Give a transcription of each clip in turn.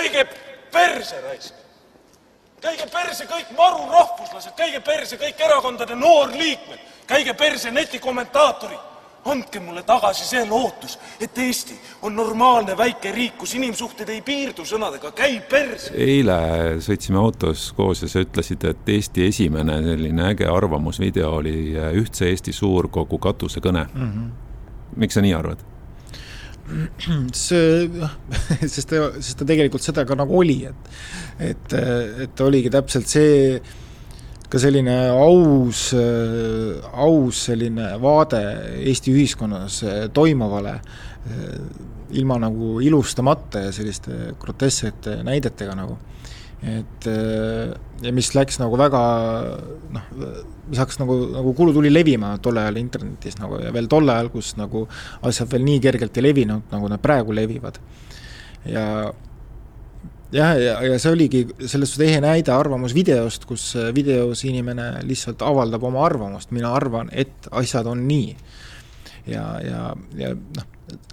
käige perse raisk. käige perse kõik marurahvuslased, käige perse kõik erakondade noorliikmed, käige perse netikommentaatorid andke mulle tagasi see lootus, et Eesti on normaalne väike riik, kus inimsuhted ei piirdu sõnadega käi pers. eile sõitsime autos koos ja sa ütlesid, et Eesti esimene selline äge arvamusvideo oli Ühtse Eesti Suurkogu katusekõne mm. -hmm. miks sa nii arvad? see, sest sest ta tegelikult seda ka nagu oli, et et, et oligi täpselt see ka selline aus, aus selline vaade Eesti ühiskonnas toimuvale, ilma nagu ilustamata ja selliste grotesksete näidetega nagu. Et ja mis läks nagu väga noh, mis hakkas nagu, nagu kuulu tuli levima tol ajal internetis nagu ja veel tol ajal, kus nagu asjad veel nii kergelt ei levinud, nagu nad praegu levivad. ja jah, ja, ja see oligi selles suhtes ehe näide arvamusvideost, kus äh, videos inimene lihtsalt avaldab oma arvamust, mina arvan, et asjad on nii. ja, ja, ja noh,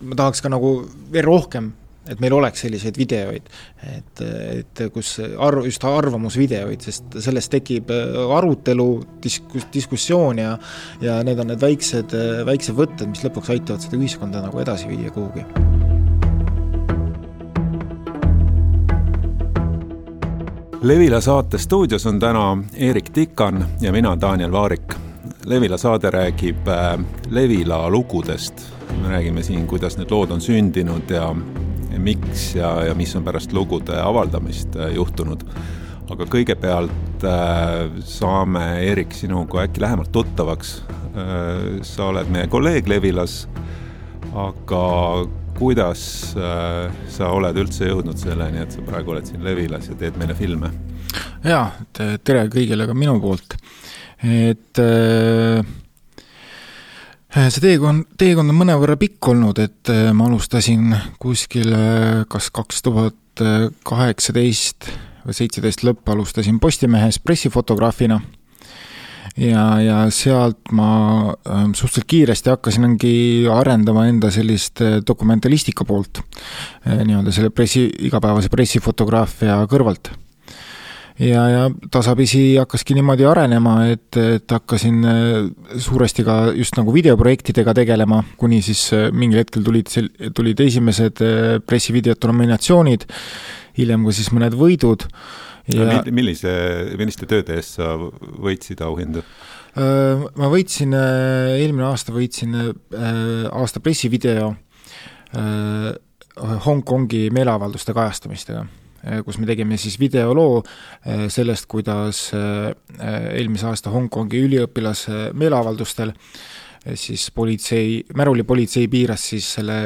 ma tahaks ka nagu veel rohkem, et meil oleks selliseid videoid, et, et kus arv, just arvamusvideoid, sest sellest tekib äh, arutelu, diskus-, diskussioon ja ja need on need väiksed, äh, väiksed võtted, mis lõpuks aitavad seda ühiskonda nagu edasi viia kuhugi Levila saate stuudios on täna Eerik Tikan ja mina, Daniel Vaarik. Levila saade räägib äh, Levila lugudest. me räägime siin, kuidas need lood on sündinud ja miks ja, ja mis on pärast lugude avaldamist äh, juhtunud. aga kõigepealt äh, saame, Eerik, sinuga äkki lähemalt tuttavaks. sa oled meie kolleeg Levilas, aga kuidas äh, sa oled üldse jõudnud selleni, et sa praegu oled siin Levilas ja teed meile filme? jaa, tere kõigile ka minu poolt, et äh, see teekond, teekond on mõnevõrra pikk olnud, et äh, ma alustasin kuskil äh, kas kaks tuhat kaheksateist või seitseteist lõpp alustasin Postimehes pressifotograafina. Ja, ja sealt ma suhteliselt kiiresti hakkasingi arendama enda sellist äh, dokumentalistika poolt, äh, nii-öelda selle pressi, igapäevase pressifotograafia kõrvalt ja, ja tasapisi hakkaski niimoodi arenema, et, et hakkasin äh, suuresti ka just nagu videoprojektidega tegelema, kuni siis mingil hetkel tulid, tulid esimesed pressivideote nominatsioonid, hiljem ka siis mõned võidud ja millise, milliste tööde eest sa võitsid auhindu? Ma võitsin, eelmine aasta võitsin aasta pressivideo Hongkongi meeleavalduste kajastamistega, kus me tegime siis videoloo sellest, kuidas eelmise aasta Hongkongi üliõpilase meeleavaldustel siis politsei, märulipolitsei piiras siis selle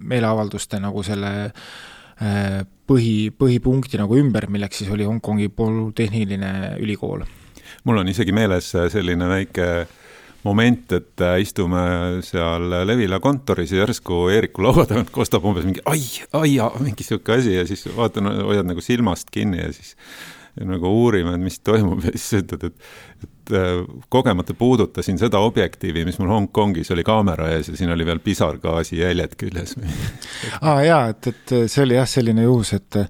meeleavalduste nagu selle põhi, põhipunkti nagu ümber, milleks siis oli Hongkongi Polütehniline Ülikool. mul on isegi meeles selline väike moment, et istume seal Levila kontoris ja järsku Eeriku laua tagant kostab umbes mingi ai, ai, mingi sihuke asi ja siis vaatan, hoiad nagu silmast kinni ja siis ja nagu uurime, et mis toimub ja siis ütled, et, et äh, kogemata puudutasin seda objektiivi, mis mul Hongkongis oli kaamera ees ja siin oli veel pisargaasi jäljed küljes. Aa ah, jaa, et, et see oli jah, selline juhus, et,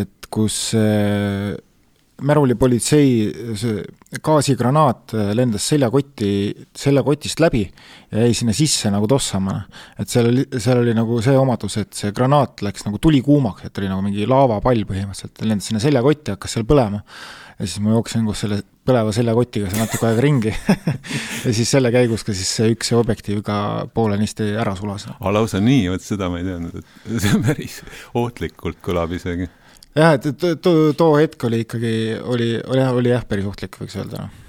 et kus äh, märulipolitsei see gaasigranaat lendas seljakotti, seljakotist läbi ja jäi sinna sisse nagu tossama. et seal oli, seal oli nagu see omadus, et see granaat läks nagu tulikuumaks, et oli nagu mingi laavapall põhimõtteliselt, lendas sinna seljakotti, hakkas seal põlema. ja siis ma jooksin koos selle põleva seljakotiga seal natuke aega ringi ja siis selle käigus ka siis see üks objektiiv ka poolenisti ära sulas. aa, lausa nii, vot seda ma ei teadnud, et see päris ohtlikult kõlab isegi jah, et, et too, too hetk oli ikkagi, oli, oli oli jah, päris ohtlik, võiks öelda, noh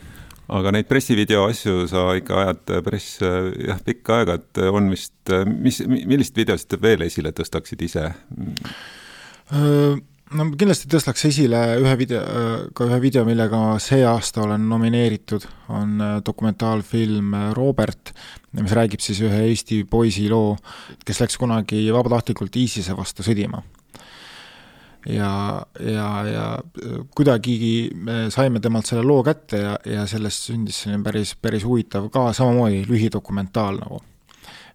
aga neid pressivideo asju sa ikka ajad päris jah, pikka aega, et on vist, mis, millist videost veel esile tõstaksid ise? no kindlasti tõstaks esile ühe video, ka ühe video, millega see aasta olen nomineeritud, on dokumentaalfilm Robert, mis räägib siis ühe Eesti poisi loo, kes läks kunagi vabatahtlikult ISISe vastu sõdima ja, ja, ja kuidagigi me saime temalt selle loo kätte ja, ja sellest sündis selline päris, päris huvitav ka samamoodi lühidokumentaal nagu.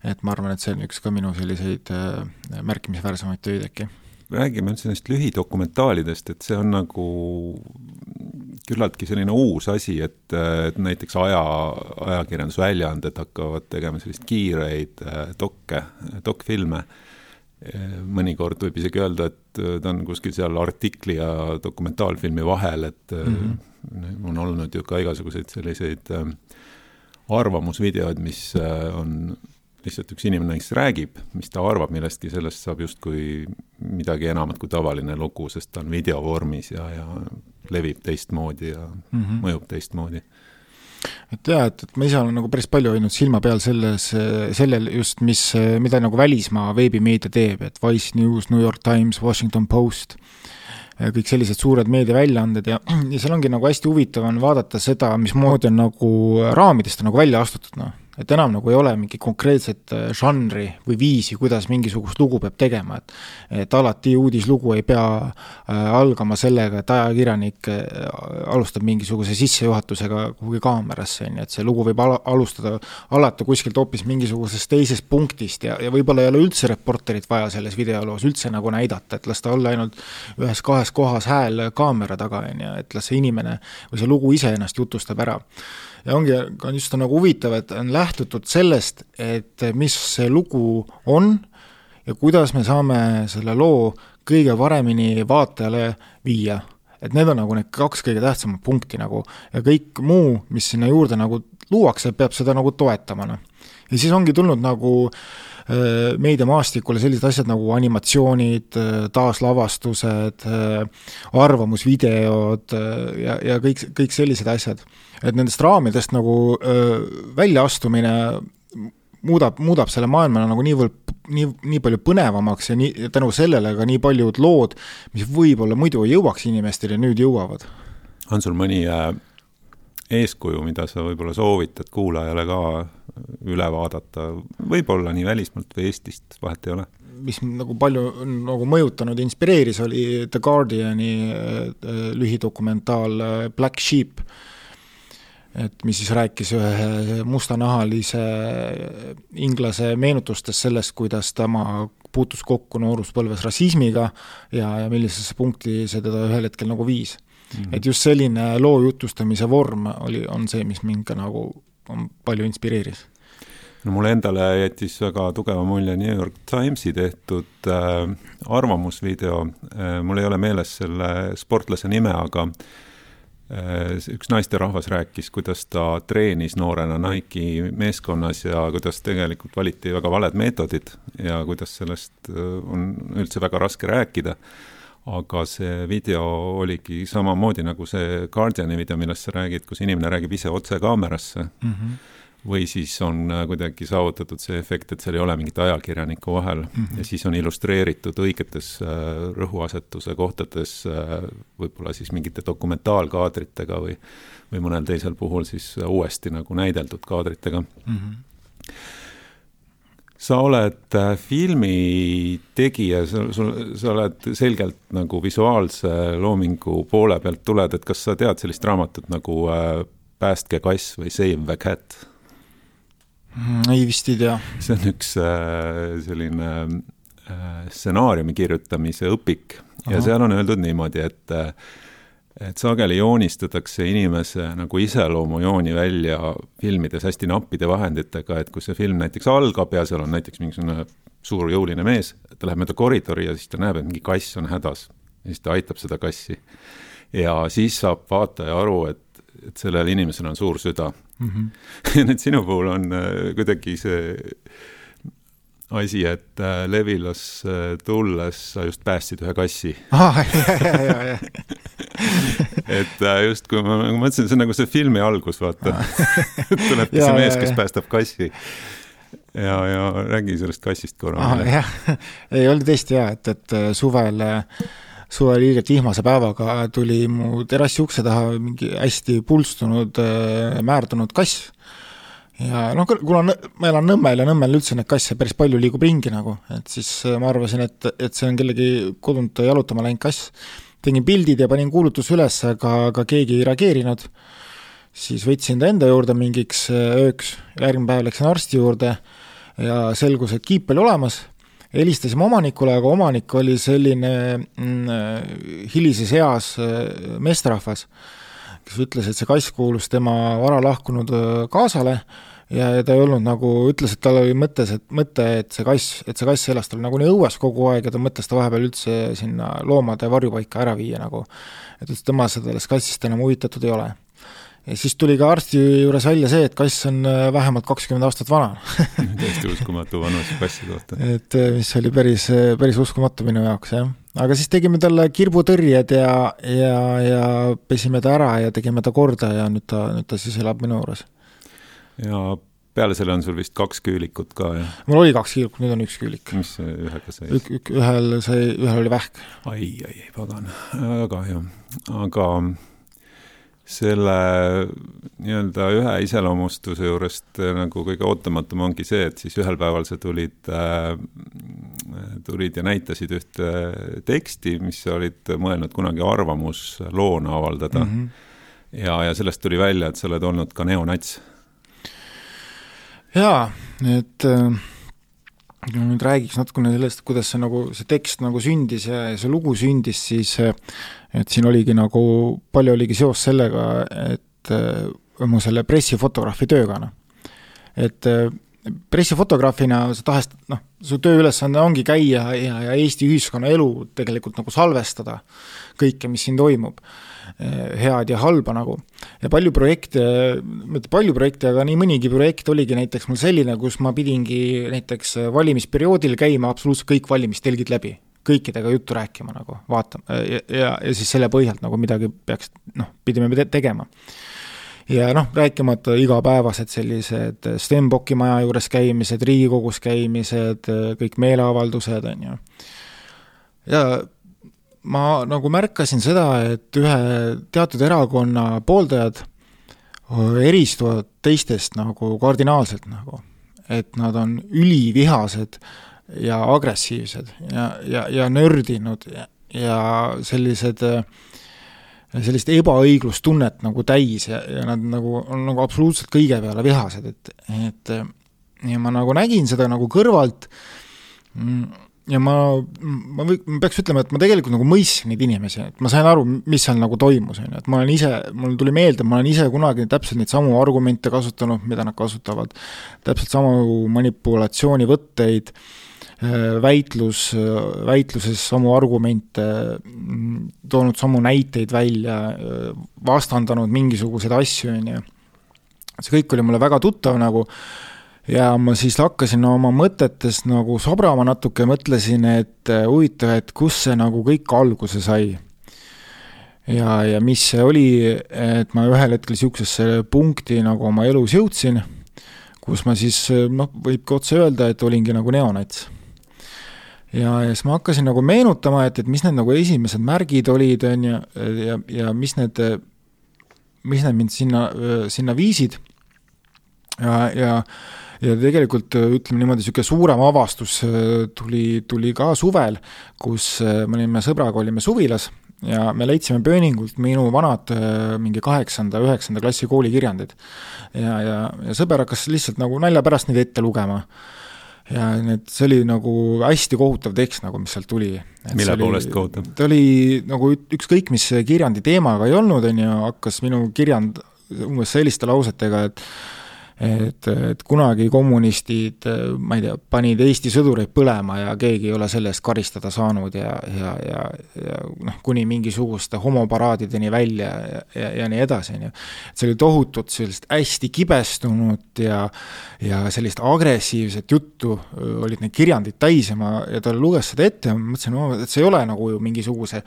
et ma arvan, et see on üks ka minu selliseid äh, märkimisväärsemaid töid äkki räägime üldse neist lühidokumentaalidest, et see on nagu küllaltki selline uus asi, et, et näiteks aja, ajakirjandusväljaanded hakkavad tegema selliseid kiireid äh, dokke, dokfilme. Mõnikord võib isegi öelda, et ta on kuskil seal artikli ja dokumentaalfilmi vahel, et mm -hmm. on olnud ju ka igasuguseid selliseid äh, arvamusvideoid, mis äh, on lihtsalt üks inimene neist räägib, mis ta arvab millestki, sellest saab justkui midagi enamat kui tavaline lugu, sest ta on videovormis ja, ja levib teistmoodi ja mm -hmm. mõjub teistmoodi et jaa, et, et ma ise olen nagu päris palju hoidnud silma peal selles, sellel just, mis, mida nagu välismaa veebimeedia teeb, et Wise News, New York Times, Washington Post, kõik sellised suured meediaväljaanded ja, ja seal ongi nagu hästi huvitav on vaadata seda, mismoodi on nagu raamidest on nagu välja astutud, noh et enam nagu ei ole mingi konkreetset äh, žanri või viisi, kuidas mingisugust lugu peab tegema, et et alati uudislugu ei pea äh, algama sellega, et ajakirjanik äh, alustab mingisuguse sissejuhatusega kuhugi kaamerasse, on ju, et see lugu võib ala, alustada, alata kuskilt hoopis mingisugusest teisest punktist ja, ja võib-olla ei ole üldse reporterit vaja selles videoloos üldse nagu näidata, et las ta olla ainult ühes-kahes kohas hääl kaamera taga, on ju, et las see inimene või see lugu ise ennast jutustab ära ja ongi, on just nagu huvitav, et on lähtutud sellest, et mis see lugu on ja kuidas me saame selle loo kõige paremini vaatajale viia. et need on nagu need kaks kõige tähtsamat punkti nagu ja kõik muu, mis sinna juurde nagu luuakse, peab seda nagu toetama, noh. ja siis ongi tulnud nagu äh, meediamaastikule sellised asjad nagu animatsioonid, äh, taaslavastused, äh, arvamusvideod ja, ja kõik, kõik sellised asjad et nendest raamidest nagu väljaastumine muudab, muudab selle maailma nagu niivõrd, nii, nii palju põnevamaks ja nii, tänu sellele ka nii paljud lood, mis võib-olla muidu ei jõuaks inimesteni, nüüd jõuavad. on sul mõni äh, eeskuju, mida sa võib-olla soovitad kuulajale ka üle vaadata, võib-olla nii välismaalt või Eestist, vahet ei ole? mis nagu palju nagu mõjutanud, inspireeris, oli The Guardiani lühidokumentaal Black Sheep et mis siis rääkis ühe mustanahalise inglase meenutustest sellest, kuidas tema puutus kokku nooruspõlves rassismiga ja, ja millisesse punkti see teda ühel hetkel nagu viis mm. -hmm. et just selline loo jutustamise vorm oli, on see, mis mind ka nagu on palju inspireeris no mulle endale jättis väga tugeva mulje New York Timesi tehtud äh, arvamusvideo äh,, mul ei ole meeles selle sportlase nime, aga Äh, üks naisterahvas rääkis, kuidas ta treenis noorena Nike'i meeskonnas ja kuidas tegelikult valiti väga valed meetodid ja kuidas sellest äh, on üldse väga raske rääkida. Aga see video oligi samamoodi nagu see Guardiani video, millest sa räägid, kus inimene räägib ise otse kaamerasse mm. -hmm või siis on äh, kuidagi saavutatud see efekt, et seal ei ole mingit ajakirjanikku vahel mm -hmm. ja siis on illustreeritud õigetes äh, rõhuasetuse kohtades äh, võib-olla siis mingite dokumentaalkaadritega või, või mõnel teisel puhul siis uuesti nagu näideldud kaadritega mm. -hmm sa oled filmi tegija, sul, sa oled selgelt nagu visuaalse loomingu poole pealt tuled, et kas sa tead sellist raamatut nagu Päästke kass või Save the cat? Mm, ei vist ei tea. see on üks äh, selline äh, stsenaariumi kirjutamise õpik Aha. ja seal on öeldud niimoodi, et äh, et sageli joonistatakse inimese nagu iseloomujooni välja filmides hästi nappide vahenditega, et kui see film näiteks algab ja seal on näiteks mingisugune suur jõuline mees, ta läheb mööda koridori ja siis ta näeb, et mingi kass on hädas. ja siis ta aitab seda kassi. ja siis saab vaataja aru, et, et sellel inimesel on suur süda mm. -hmm. ja nüüd sinu puhul on äh, kuidagi see asi, et äh, Levilasse tulles sa just päästsid ühe kassi ah,. et äh, just, kui ma, ma mõtlesin, see on nagu see filmi algus, vaata tulebki see mees, kes päästab kassi ja, ja räägi sellest kassist korra ah,. jah, ei oli tõesti hea, et, et suvel äh, suvel ilgelt vihmase päevaga tuli mu terrassi ukse taha mingi hästi pulstunud äh, määrdunud kass. Ja noh, kuna ma elan Nõmmel ja Nõmmel üldse neid kasse päris palju liigub ringi nagu, et siis äh, ma arvasin, et, et see on kellegi kodunt jalutama läinud kass. tegin pildid ja panin kuulutuse üles, aga, aga keegi ei reageerinud. siis võtsin ta enda juurde mingiks äh, ööks, järgmine päev läksin arsti juurde ja selgus, et kiip oli olemas helistasime omanikule, aga omanik oli selline mm, hilises eas meesterahvas, kes ütles, et see kass kuulus tema vara lahkunud kaasale ja, ja ta ei olnud nagu, ütles, et tal oli mõttes, et mõte, et see kass, et see kass elas tal nagunii õues kogu aeg ja ta mõtles ta vahepeal üldse sinna loomade varjupaika ära viia nagu. et üldse tema sellest kassist enam huvitatud ei ole. ja siis tuli ka arsti juures välja see, et kass on äh, vähemalt kakskümmend aastat vana täiesti uskumatu vanuse kassi kohta. et äh, mis oli päris, äh, päris uskumatu minu jaoks, jah. Aga siis tegime talle kirbutõrjed ja, ja, ja pesime ta ära ja tegime ta korda ja nüüd ta, nüüd ta siis elab minu juures ja peale selle on sul vist kaks küülikut ka, jah? mul oli kaks küülikut, nüüd on üks küülik. mis ühega sai? ük-, ük-, ühel sai, ühel oli vähk. ai, ai, pagan, väga hea. aga selle nii-öelda ühe iseloomustuse juurest nagu kõige ootamatum ongi see, et siis ühel päeval sa tulid äh,, tulid ja näitasid ühte teksti, mis sa olid mõelnud kunagi arvamusloona avaldada mm. -hmm. ja, ja sellest tuli välja, et sa oled olnud ka neonats jaa, et äh, kui ma nüüd räägiks natukene sellest, kuidas see nagu, see tekst nagu sündis ja, ja see lugu sündis, siis äh, et siin oligi nagu, palju oligi seos sellega, et äh, mu selle pressifotograafi tööga, noh. et pressifotograafina sa tahast, noh, su tööülesanne ongi käia ja, ja Eesti ühiskonna elu tegelikult nagu salvestada, kõike, mis siin toimub Eh, head ja halba nagu. ja palju projekte, mitte palju projekte, aga nii mõnigi projekt oligi näiteks mul selline, kus ma pidingi näiteks valimisperioodil käima absoluutselt kõik valimistelgid läbi kõikidega juttu rääkima nagu, vaatama ja, ja, ja siis selle põhjalt nagu midagi peaks, noh, pidime te tegema. ja noh, rääkimata igapäevased sellised Stenbocki maja juures käimised, Riigikogus käimised, kõik meeleavaldused, on ju. ja ma nagu märkasin seda, et ühe teatud erakonna pooldajad eristuvad teistest nagu kardinaalselt nagu, et nad on ülivihased ja agressiivsed ja, ja, ja nördinud ja, ja sellised, sellist ebaõiglustunnet nagu täis ja, ja nad nagu on nagu absoluutselt kõige peale vihased, et, et ja ma nagu nägin seda nagu kõrvalt mm, ja ma, ma või-, ma peaks ütlema, et ma tegelikult nagu mõistsin neid inimesi, et ma sain aru, mis seal nagu toimus, on ju, et ma olen ise, mul tuli meelde, ma olen ise kunagi täpselt neid samu argumente kasutanud, mida nad kasutavad, täpselt samu manipulatsioonivõtteid, äh, väitlus, väitluses samu argumente, toonud samu näiteid välja, vastandanud mingisuguseid asju, on ju. see kõik oli mulle väga tuttav nagu ja ma siis hakkasin oma mõtetes nagu sobrama natuke, mõtlesin, et äh, huvitav, et kust see nagu kõik alguse sai. ja, ja mis see oli, et ma ühel hetkel niisugusesse punkti nagu oma elus jõudsin, kus ma siis noh, võib ka otse öelda, et olingi nagu neonats. Ja, ja siis ma hakkasin nagu meenutama, et, et mis need nagu esimesed märgid olid, on ju, ja, ja mis need, mis need mind sinna, sinna viisid ja, ja ja tegelikult ütleme niimoodi, niisugune suurem avastus tuli, tuli ka suvel, kus me olime sõbraga, olime suvilas ja me leidsime Pööningult minu vanad mingi kaheksanda, üheksanda klassi koolikirjandid. ja, ja, ja sõber hakkas lihtsalt nagu nalja pärast neid ette lugema ja need, see oli nagu hästi kohutav tekst nagu, mis sealt tuli. mille poolest kohutav? ta oli nagu ükskõik, mis kirjandi teemaga ei olnud, on ju, hakkas minu kirjand umbes selliste lausetega, et et, et kunagi kommunistid, ma ei tea, panid Eesti sõdureid põlema ja keegi ei ole selle eest karistada saanud ja, ja, ja, ja noh, kuni mingisuguste homoparaadideni välja ja, ja, ja nii edasi, on ju. see oli tohutut sellist hästi kibestunud ja, ja sellist agressiivset juttu olid need kirjandid täis ja ma, ja ta luges seda ette ja ma mõtlesin, et see ei ole nagu ju mingisuguse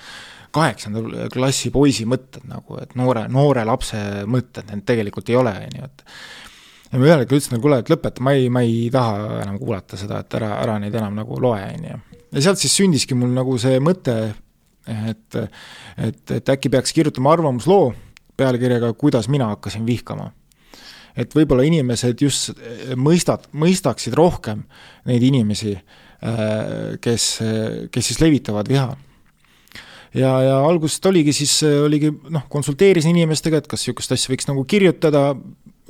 kaheksanda klassi poisi mõtted nagu, et noore, noore lapse mõtted, need tegelikult ei ole, on ju, et ja ma ühel hetkel ütlesin, et kuule, et lõpeta, ma ei, ma ei taha enam kuulata seda, et ära, ära neid enam nagu loe, on ju. ja sealt siis sündiski mul nagu see mõte, et, et, et äkki peaks kirjutama arvamusloo pealkirjaga Kuidas mina hakkasin vihkama. et võib-olla inimesed just mõistat-, mõistaksid rohkem neid inimesi, kes, kes siis levitavad viha ja, ja algusest oligi siis, oligi noh, konsulteerisin inimestega, et kas niisugust asja võiks nagu kirjutada,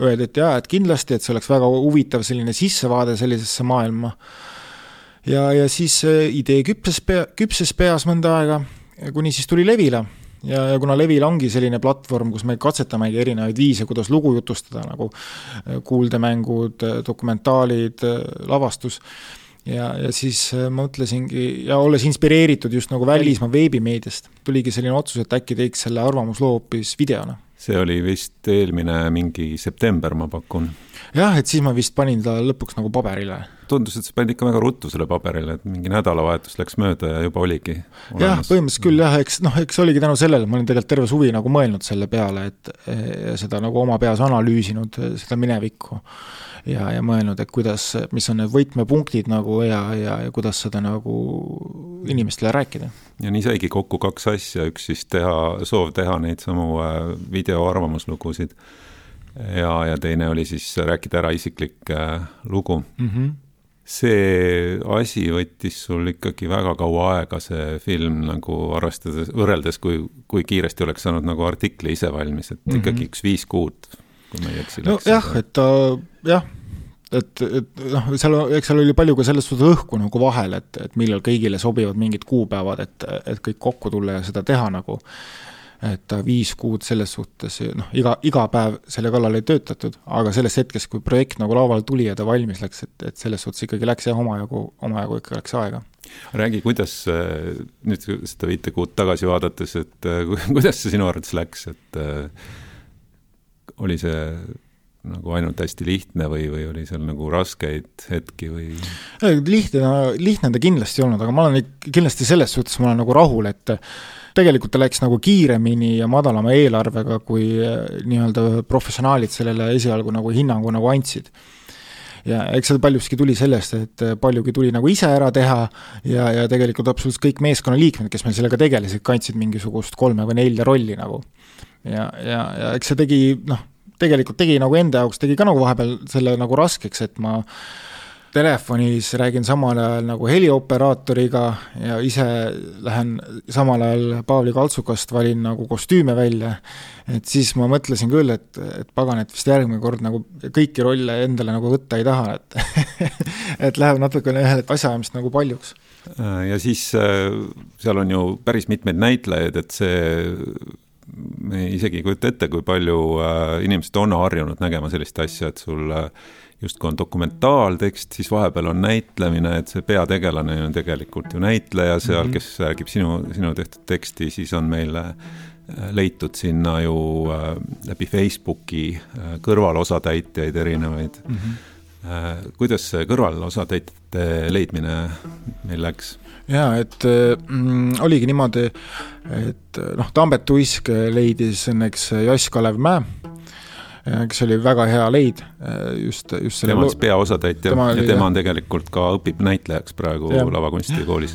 öeldi, et jaa, et kindlasti, et see oleks väga huvitav selline sissevaade sellisesse maailma. ja, ja siis idee küpses pea, küpses peas mõnda aega, kuni siis tuli Levila ja, ja kuna Levil ongi selline platvorm, kus me katsetamegi erinevaid viise, kuidas lugu jutustada, nagu kuuldemängud, dokumentaalid, lavastus ja, ja siis äh, mõtlesingi ja olles inspireeritud just nagu välismaa veebimeediast, tuligi selline otsus, et äkki teeks selle arvamusloo hoopis videona. See oli vist eelmine mingi september, ma pakun. jah, et siis ma vist panin ta lõpuks nagu paberile. tundus, et sa panid ikka väga ruttu selle paberile, et mingi nädalavahetus läks mööda ja juba oligi jah, põhimõtteliselt küll jah, eks noh, eks oligi tänu sellele, ma olin tegelikult terve suvi nagu mõelnud selle peale, et seda nagu oma peas analüüsinud, seda minevikku ja, ja mõelnud, et kuidas, mis on need võtmepunktid nagu ja, ja, ja kuidas seda nagu inimestele rääkida. ja nii saigi kokku kaks asja, üks siis teha, soov teha neid samu äh, videoarvamuslugusid ja, ja teine oli siis rääkida ära isiklik äh, lugu mm. -hmm see asi võttis sul ikkagi väga kaua aega, see film nagu arvestades, võrreldes, kui, kui kiiresti oleks saanud nagu artikli ise valmis, et mm -hmm. ikkagi üks viis kuud kui ma ei eksi. nojah, et ta jah, et, et noh, seal, eks seal oli palju ka selles suhtes õhku nagu vahel, et, et millal kõigile sobivad mingid kuupäevad, et, et kõik kokku tulla ja seda teha nagu. et viis kuud selles suhtes, noh, iga, iga päev selle kallal ei töötatud, aga sellest hetkest, kui projekt nagu lauale tuli ja ta valmis läks, et, et selles suhtes ikkagi läks jah, omajagu, omajagu ikka läks aega räägi, kuidas nüüd seda viite kuud tagasi vaadates, et kuidas see sinu arvates läks, et oli see nagu ainult hästi lihtne või, või oli seal nagu raskeid hetki või? lihtne, lihtne ta kindlasti ei olnud, aga ma olen kindlasti selles suhtes, ma olen nagu rahul, et tegelikult ta läks nagu kiiremini ja madalama eelarvega, kui eh, nii-öelda professionaalid sellele esialgu nagu hinnangu nagu andsid ja eks see paljuski tuli sellest, et paljugi tuli nagu ise ära teha ja, ja tegelikult absoluutselt kõik meeskonnaliikmed, kes meil sellega tegelesid, kandsid mingisugust kolme või nelja rolli nagu. Ja, ja, ja eks see tegi noh, tegelikult tegi nagu enda jaoks, tegi ka nagu vahepeal selle nagu raskeks, et ma telefonis räägin samal ajal nagu helioperaatoriga ja ise lähen samal ajal Paavli kaltsukast valin nagu kostüüme välja. et siis ma mõtlesin küll, et, et pagan, et vist järgmine kord nagu kõiki rolle endale nagu võtta ei taha, et et läheb natukene et asjaajamist nagu paljuks. ja siis äh, seal on ju päris mitmeid näitlejaid, et see me isegi ei kujuta ette, kui palju äh, inimesed on harjunud nägema sellist asja, et sul äh, justkui on dokumentaaltekst, siis vahepeal on näitlemine, et see peategelane on tegelikult ju näitleja seal mm, -hmm. kes räägib sinu, sinu tehtud teksti, siis on meil äh, leitud sinna ju läbi Facebooki kõrvalosatäitjaid erinevaid mm. -hmm. kuidas see kõrvalosatäitjate leidmine meil läks? Jaa, et mm, oligi niimoodi, et noh, Tambet Uisk leidis õnneks Joss-Kalev Mäe, kes oli väga hea leid just, just selle tema on siis peaosatäitja tema ja tema on tegelikult ka, õpib näitlejaks praegu ja. lavakunstikoolis.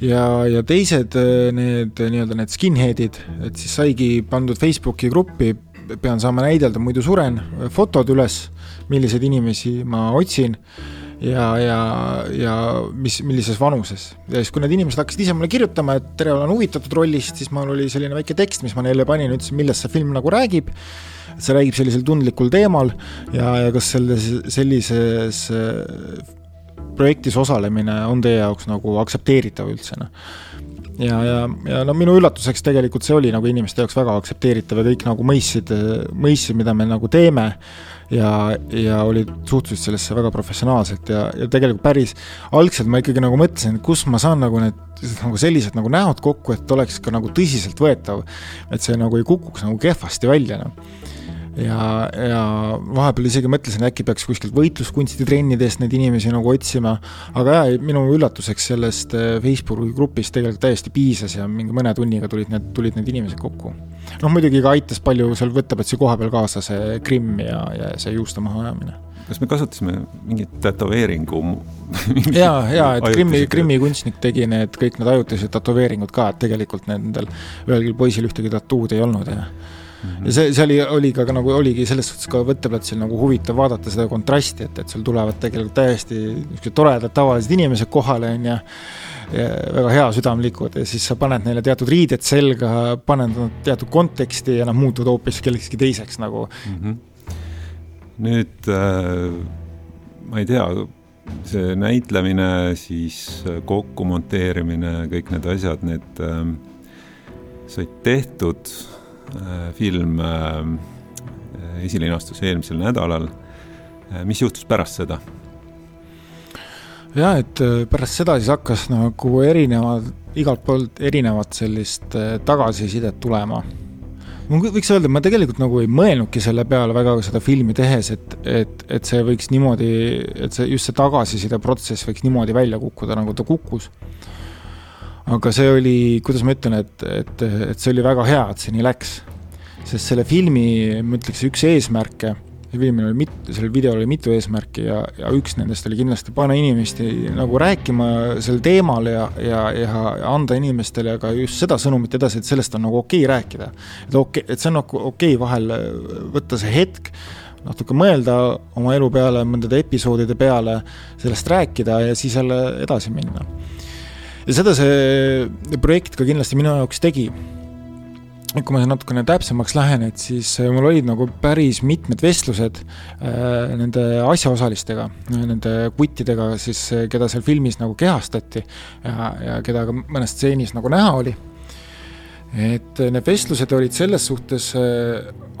ja, ja teised need nii-öelda need skinhead'id, et siis saigi pandud Facebooki gruppi, pean saama näidelda, muidu suren, fotod üles, milliseid inimesi ma otsin ja, ja, ja mis, millises vanuses. ja siis, kui need inimesed hakkasid ise mulle kirjutama, et tere, olen huvitatud rollist, siis mul oli selline väike tekst, mis ma neile panin, ütlesin, millest see film nagu räägib, et see räägib sellisel tundlikul teemal ja, ja kas selles, sellises äh, projektis osalemine on teie jaoks nagu aktsepteeritav üldse, noh. Ja, ja, ja no minu üllatuseks tegelikult see oli nagu inimeste jaoks väga aktsepteeritav ja kõik nagu mõistsid, mõistsid, mida me nagu teeme ja, ja olid, suhtusid sellesse väga professionaalselt ja, ja tegelikult päris algselt ma ikkagi nagu mõtlesin, et kus ma saan nagu need nagu sellised nagu näod kokku, et oleks ka nagu tõsiseltvõetav. et see nagu ei kukuks nagu kehvasti välja, noh ja, ja vahepeal isegi mõtlesin, äkki peaks kuskilt võitluskunstitrennidest neid inimesi nagu otsima, aga jaa, minu üllatuseks sellest äh, Facebooki grupist tegelikult täiesti piisas ja mingi mõne tunniga tulid need, tulid need inimesed kokku. Noh, muidugi ka aitas palju seal võtteplatsi koha peal kaasa see Krimm ja, ja see juuste mahaajamine kas me kasutasime mingit tätoveeringu jaa, jaa, et Krimmi, Krimmi kunstnik tegi need, kõik need ajutised tätoveeringud ka, et tegelikult nendel ühelgi poisil ühtegi tattood ei olnud ja Mm -hmm. ja see, see oli, oli ka nagu oligi selles suhtes ka võtteplatsil nagu huvitav vaadata seda kontrasti, et, et sul tulevad tegelikult täiesti niisugused toredad tavalised inimesed kohale, on ju, väga heasüdamlikud ja siis sa paned neile teatud riided selga, paned nad teatud konteksti ja nad muutuvad hoopis kellekski teiseks nagu mm. -hmm. nüüd äh, ma ei tea, see näitlemine, siis kokku monteerimine, kõik need asjad, need äh, said tehtud äh,. film äh, esilinastus eelmisel nädalal äh,. mis juhtus pärast seda? Jah, et äh, pärast seda siis hakkas nagu erinevad, igalt poolt erinevat sellist äh, tagasisidet tulema ma võiks öelda, ma tegelikult nagu ei mõelnudki selle peale väga seda filmi tehes, et, et, et see võiks niimoodi, et see, just see tagasiside protsess võiks niimoodi välja kukkuda, nagu ta kukkus. aga see oli, kuidas ma ütlen, et, et, et see oli väga hea, et see nii läks. sest selle filmi, ma ütleks, üks eesmärke filmil oli mit-, sellel videol oli mitu eesmärki ja, ja üks nendest oli kindlasti panna inimesi nagu rääkima sel teemal ja, ja, ja anda inimestele ka just seda sõnumit edasi, et sellest on nagu okei okay rääkida. et okei okay,, et see on nagu okei okay vahel võtta see hetk, natuke mõelda oma elu peale, mõndade episoodide peale, sellest rääkida ja siis jälle edasi minna. ja seda see projekt ka kindlasti minu jaoks tegi kui ma natukene täpsemaks lähen, et siis äh, mul olid nagu päris mitmed vestlused äh, nende asjaosalistega, nende kuttidega siis, äh, keda seal filmis nagu kehastati ja, ja keda ka mõnes stseenis nagu näha oli. et need vestlused olid selles suhtes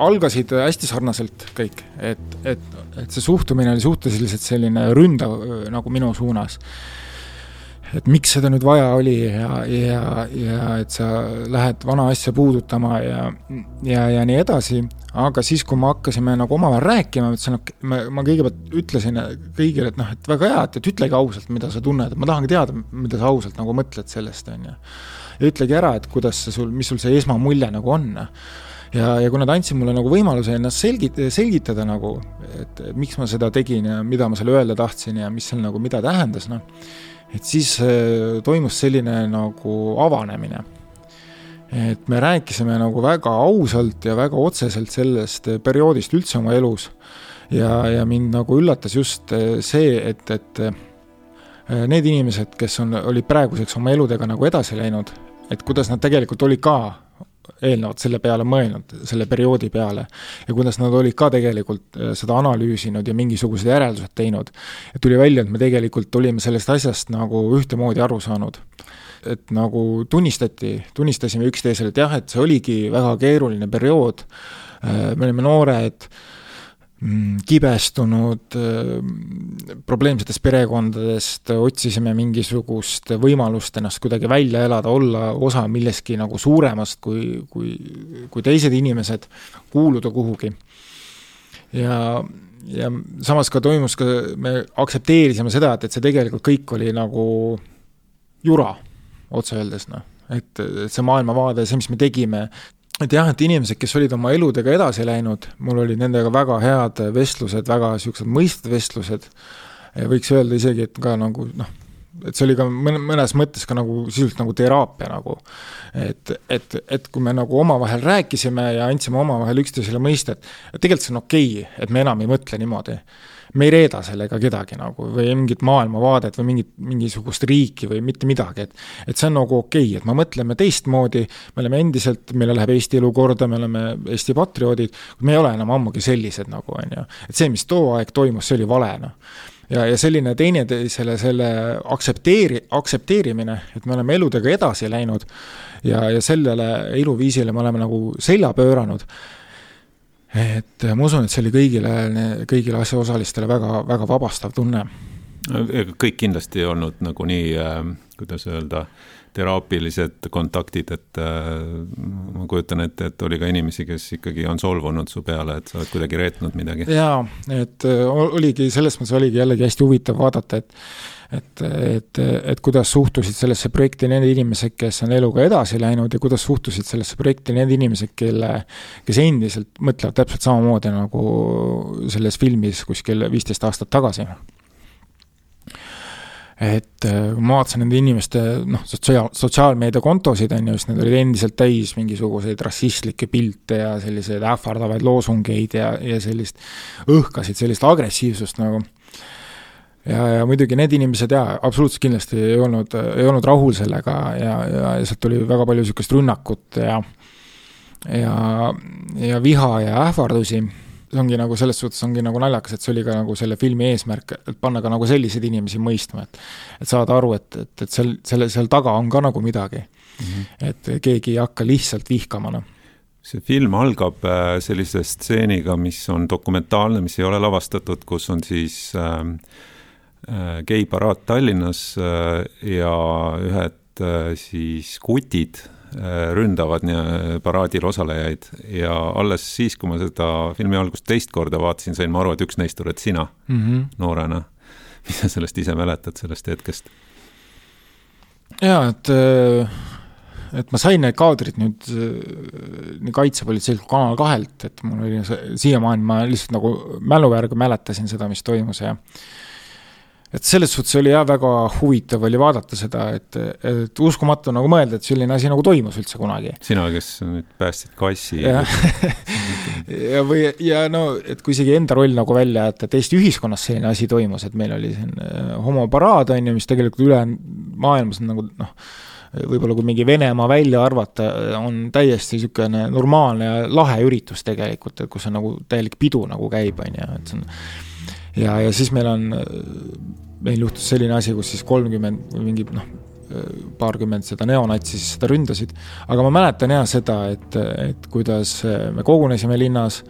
algasid hästi sarnaselt kõik, et, et, et see suhtumine oli suhteliselt selline ründav nagu minu suunas et miks seda nüüd vaja oli ja, ja, ja et sa lähed vana asja puudutama ja, ja, ja nii edasi, aga siis, kui me hakkasime nagu omavahel rääkima, ma ütlesin, ma, ma kõigepealt ütlesin kõigile, et noh, et väga hea, et, et ütlegi ausalt, mida sa tunned, et ma tahangi teada, mida sa ausalt nagu mõtled sellest, on ju. ja ütlegi ära, et kuidas see sul, mis sul see esmamulje nagu on. Ja, ja kui nad andsid mulle nagu võimaluse ennast selgit-, selgitada nagu, et miks ma seda tegin ja mida ma selle öelda tahtsin ja mis seal nagu, mida tähendas, noh et siis äh, toimus selline nagu avanemine. et me rääkisime nagu väga ausalt ja väga otseselt sellest perioodist üldse oma elus ja, ja mind nagu üllatas just äh, see, et, et äh, need inimesed, kes on, olid praeguseks oma eludega nagu edasi läinud, et kuidas nad tegelikult olid ka eelnevalt selle peale mõelnud, selle perioodi peale, ja kuidas nad olid ka tegelikult äh, seda analüüsinud ja mingisugused järeldused teinud. et tuli välja, et me tegelikult olime sellest asjast nagu ühtemoodi aru saanud. et nagu tunnistati, tunnistasime üksteisele, et jah, et see oligi väga keeruline periood, äh, me olime noored, Mm, kibestunud, äh, probleemsetest perekondadest, otsisime mingisugust võimalust ennast kuidagi välja elada, olla osa millestki nagu suuremast kui, kui, kui teised inimesed, kuuluda kuhugi. ja, ja samas ka toimus ka, me aktsepteerisime seda, et, et see tegelikult kõik oli nagu jura, otse öeldes noh et, see maailmavaade, see, mis me tegime, et jah, et inimesed, kes olid oma eludega edasi läinud, mul olid nendega väga head vestlused, väga niisugused mõistvad vestlused, võiks öelda isegi, et ka nagu noh, et see oli ka mõnes mõttes ka nagu sisuliselt nagu teraapia nagu. et, et, et kui me nagu omavahel rääkisime ja andsime omavahel üksteisele mõista, et tegelikult see on okei okay,, et me enam ei mõtle niimoodi me ei reeda sellega kedagi nagu või mingit maailmavaadet või mingit, mingisugust riiki või mitte midagi, et et see on nagu okei okay,, et me mõtleme teistmoodi, me oleme endiselt, meile läheb Eesti elu korda, me oleme Eesti patrioodid, me ei ole enam ammugi sellised nagu, on ju. et see, mis too aeg toimus, see oli vale, noh ja, ja selline teineteisele selle aktsepteeri-, aktsepteerimine, et me oleme eludega edasi läinud ja, ja sellele eluviisile me oleme nagu selja pööranud et ma usun, et see oli kõigile, kõigile asjaosalistele väga, väga vabastav tunne. kõik kindlasti ei olnud nagu nii äh,, kuidas öelda, teraapilised kontaktid, et äh, ma kujutan ette, et oli ka inimesi, kes ikkagi on solvunud su peale, et sa oled kuidagi reetnud midagi. jaa, et äh, oligi, selles mõttes oligi jällegi hästi huvitav vaadata, et et, et, et kuidas suhtusid sellesse projekti need inimesed, kes on eluga edasi läinud ja kuidas suhtusid sellesse projekti need inimesed, kelle, kes endiselt mõtlevad täpselt samamoodi nagu selles filmis kuskil viisteist aastat tagasi. et kui ma vaatasin nende inimeste noh, sotsiaal, sotsiaalmeediakontosid, on ju, siis need olid endiselt täis mingisuguseid rassistlikke pilte ja selliseid ähvardavaid loosungeid ja, ja sellist, õhkasid sellist agressiivsust nagu ja, ja muidugi need inimesed jaa, absoluutselt kindlasti ei olnud, ei olnud rahul sellega ja, ja, ja sealt tuli väga palju niisugust rünnakut ja ja, ja viha ja ähvardusi see ongi nagu selles suhtes ongi nagu naljakas, et see oli ka nagu selle filmi eesmärk, et panna ka nagu selliseid inimesi mõistma, et et saada aru, et, et, et seal, selle, seal taga on ka nagu midagi mm. -hmm. et keegi ei hakka lihtsalt vihkama, noh see film algab äh, sellise stseeniga, mis on dokumentaalne, mis ei ole lavastatud, kus on siis äh, äh, geiparaad Tallinnas äh, ja ühed äh, siis kutid ründavad paraadil osalejaid ja alles siis, kui ma seda filmi algust teist korda vaatasin, sain ma aru, et üks neist oled sina mm -hmm. noorena. mis sa sellest ise mäletad, sellest hetkest? jaa, et, et ma sain need kaadrid nüüd nii kaitsepolitseilt kui Kanal kahelt, et mul oli siiamaani, ma lihtsalt nagu mälu järgi mäletasin seda, mis toimus ja et selles suhtes oli jah, väga huvitav oli vaadata seda, et, et uskumatu nagu mõelda, et selline asi nagu toimus üldse kunagi. sina, kes nüüd päästsid kassi. ja, ja või, ja no, et kui isegi enda roll nagu välja jätta, et Eesti ühiskonnas selline asi toimus, et meil oli siin äh, homoparaad, on ju, mis tegelikult ülejäänud maailmas on nagu noh, võib-olla kui mingi Venemaa välja arvata, on täiesti niisugune normaalne ja lahe üritus tegelikult, et kus on nagu täielik pidu nagu käib, on ju, et see on ja, ja siis meil on, meil juhtus selline asi, kus siis kolmkümmend või mingi noh, paarkümmend seda neonatsi siis seda ründasid, aga ma mäletan jah seda, et, et kuidas me kogunesime linnas,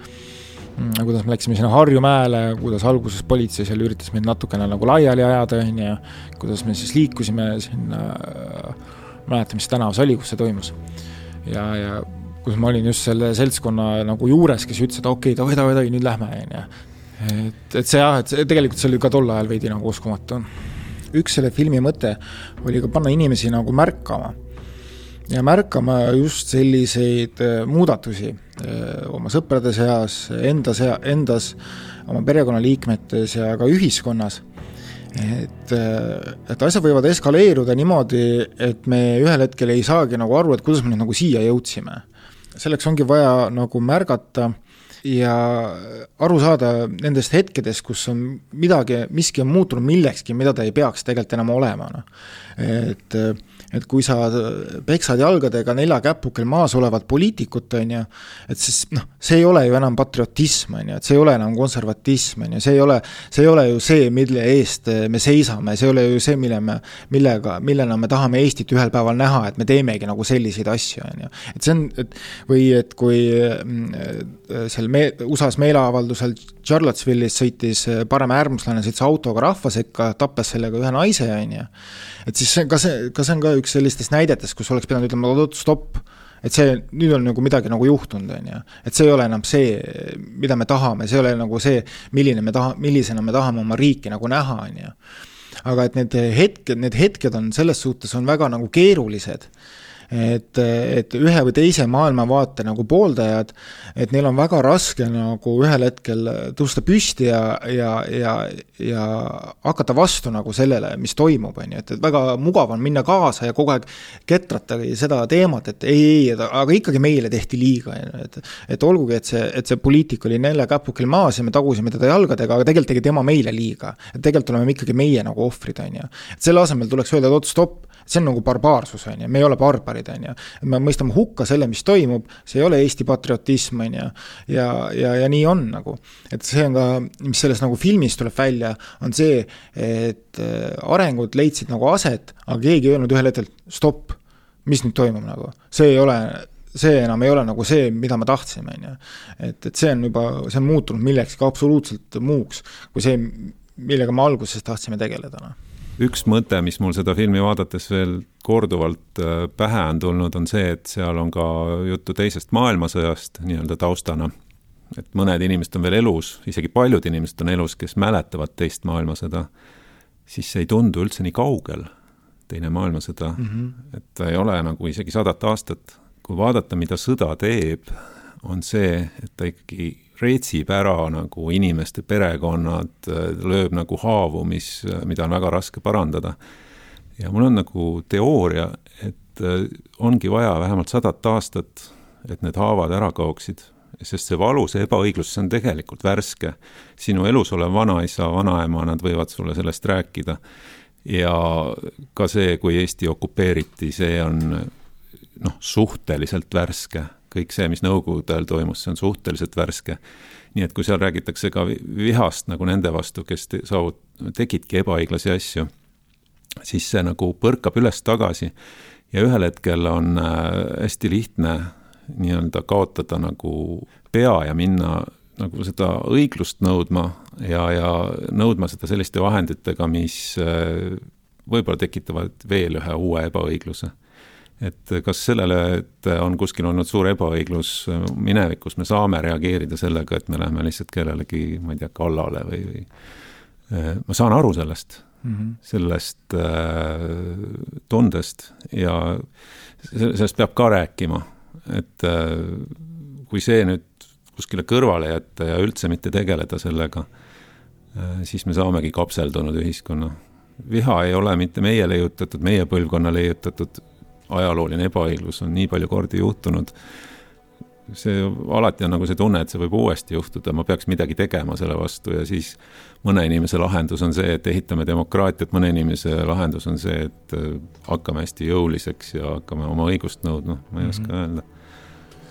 kuidas me läksime sinna Harju mäele, kuidas alguses politsei seal üritas meid natukene nagu laiali ajada, on ju, kuidas me siis liikusime sinna, ma ei mäleta, mis tänavas oli, kus see toimus. ja, ja kus ma olin just selle seltskonna nagu juures, kes ütles, et okei okay,, davai, davai, davai, nüüd lähme, on ju et, et see jah, et see tegelikult see oli ka tol ajal veidi nagu uskumatu. üks selle filmi mõte oli ka panna inimesi nagu märkama ja märkama just selliseid äh, muudatusi äh, oma sõprade seas, enda sea-, endas, oma perekonnaliikmetes ja ka ühiskonnas. et, äh, et asjad võivad eskaleeruda niimoodi, et me ühel hetkel ei saagi nagu aru, et kuidas me nüüd nagu siia jõudsime. selleks ongi vaja nagu märgata ja aru saada nendest hetkedest, kus on midagi, miski on muutunud millekski, mida ta ei peaks tegelikult enam olema, noh. et et kui sa peksad jalgadega nelja käpukel maas olevat poliitikut, on ju, et siis noh, see ei ole ju enam patriotism, on ju, et see ei ole enam konservatism, on ju, see ei ole, see ei ole ju see, mille eest me seisame, see ei ole ju see, mille me, millega, millena me tahame Eestit ühel päeval näha, et me teemegi nagu selliseid asju, on ju. et see on, et või et kui seal me-, USA-s meeleavaldusel Charlottesville'is sõitis parem äärmuslane, sõitis autoga rahva sekka, tappes sellega ühe naise, on ju et siis see, kas see, kas see on ka üks sellistest näidetest, kus oleks pidanud ütlema oot, stopp, et see, nüüd on nagu midagi nagu juhtunud, on ju. et see ei ole enam see, mida me tahame, see ei ole nagu see, milline me taha, millisena me tahame oma riiki nagu näha, on ju. aga et need hetked, need hetked on selles suhtes, on väga nagu keerulised et, et ühe või teise maailmavaate nagu pooldajad, et neil on väga raske nagu ühel hetkel tõusta püsti ja, ja, ja, ja hakata vastu nagu sellele, mis toimub, on ju, et, et väga mugav on minna kaasa ja kogu aeg ketratagi seda teemat, et ei, ei, aga ikkagi meile tehti liiga, on ju, et et olgugi, et see, et see poliitik oli nelja käpukel maas ja me tagusime teda jalgadega, aga tegelikult tegi tema meile liiga. et tegelikult oleme ikkagi meie nagu ohvrid, on ju. et selle asemel tuleks öelda, et oot, stopp, see on nagu barbaarsus, on ju, me ei ole barbarid, on ju. me mõistame hukka selle, mis toimub, see ei ole Eesti patriotism, on ju, ja, ja, ja nii on nagu. et see on ka, mis sellest nagu filmist tuleb välja, on see, et äh, arengud leidsid nagu aset, aga keegi ei öelnud ühel hetkel stopp, mis nüüd toimub nagu, see ei ole see enam ei ole nagu see, mida me tahtsime, on ju. et, et see on juba, see on muutunud millekski absoluutselt muuks, kui see, millega me alguses tahtsime tegeleda, noh üks mõte, mis mul seda filmi vaadates veel korduvalt äh, pähe on tulnud, on see, et seal on ka juttu teisest maailmasõjast nii-öelda taustana. et mõned inimesed on veel elus, isegi paljud inimesed on elus, kes mäletavad teist maailmasõda, siis see ei tundu üldse nii kaugel, teine maailmasõda mm, -hmm. et ta ei ole nagu isegi sadat aastat. kui vaadata, mida sõda teeb, on see, et ta ikkagi reetsib ära nagu inimeste perekonnad, lööb nagu haavu, mis, mida on väga raske parandada. ja mul on nagu teooria, et äh, ongi vaja vähemalt sadat aastat, et need haavad ära kaoksid, sest see valu, see ebaõiglus, see on tegelikult värske. sinu elus olev vanaisa, vanaema, nad võivad sulle sellest rääkida. ja ka see, kui Eesti okupeeriti, see on noh, suhteliselt värske kõik see, mis nõukogude ajal toimus, see on suhteliselt värske. nii et kui seal räägitakse ka vihast nagu nende vastu, kes te, saavut-, tegidki ebaõiglasi asju, siis see nagu põrkab üles-tagasi ja ühel hetkel on äh, hästi lihtne nii-öelda kaotada nagu pea ja minna nagu seda õiglust nõudma ja, ja nõudma seda selliste vahenditega, mis äh, võib-olla tekitavad veel ühe uue ebaõigluse. Et kas sellele, et on kuskil olnud suur ebaõiglus minevikus, me saame reageerida sellega, et me läheme lihtsalt kellelegi, ma ei tea, kallale või, või äh, ma saan aru sellest mm, -hmm. sellest äh, tundest ja sellest peab ka rääkima, et äh, kui see nüüd kuskile kõrvale jätta ja üldse mitte tegeleda sellega, äh, siis me saamegi kapseldunud ühiskonna. viha ei ole mitte meie leiutatud, meie põlvkonna leiutatud ajalooline ebaõiglus on nii palju kordi juhtunud. see alati on nagu see tunne, et see võib uuesti juhtuda, ma peaks midagi tegema selle vastu ja siis mõne inimese lahendus on see, et ehitame demokraatiat, mõne inimese lahendus on see, et äh, hakkame hästi jõuliseks ja hakkame oma õigust nõudma, ma ei oska mm -hmm. öelda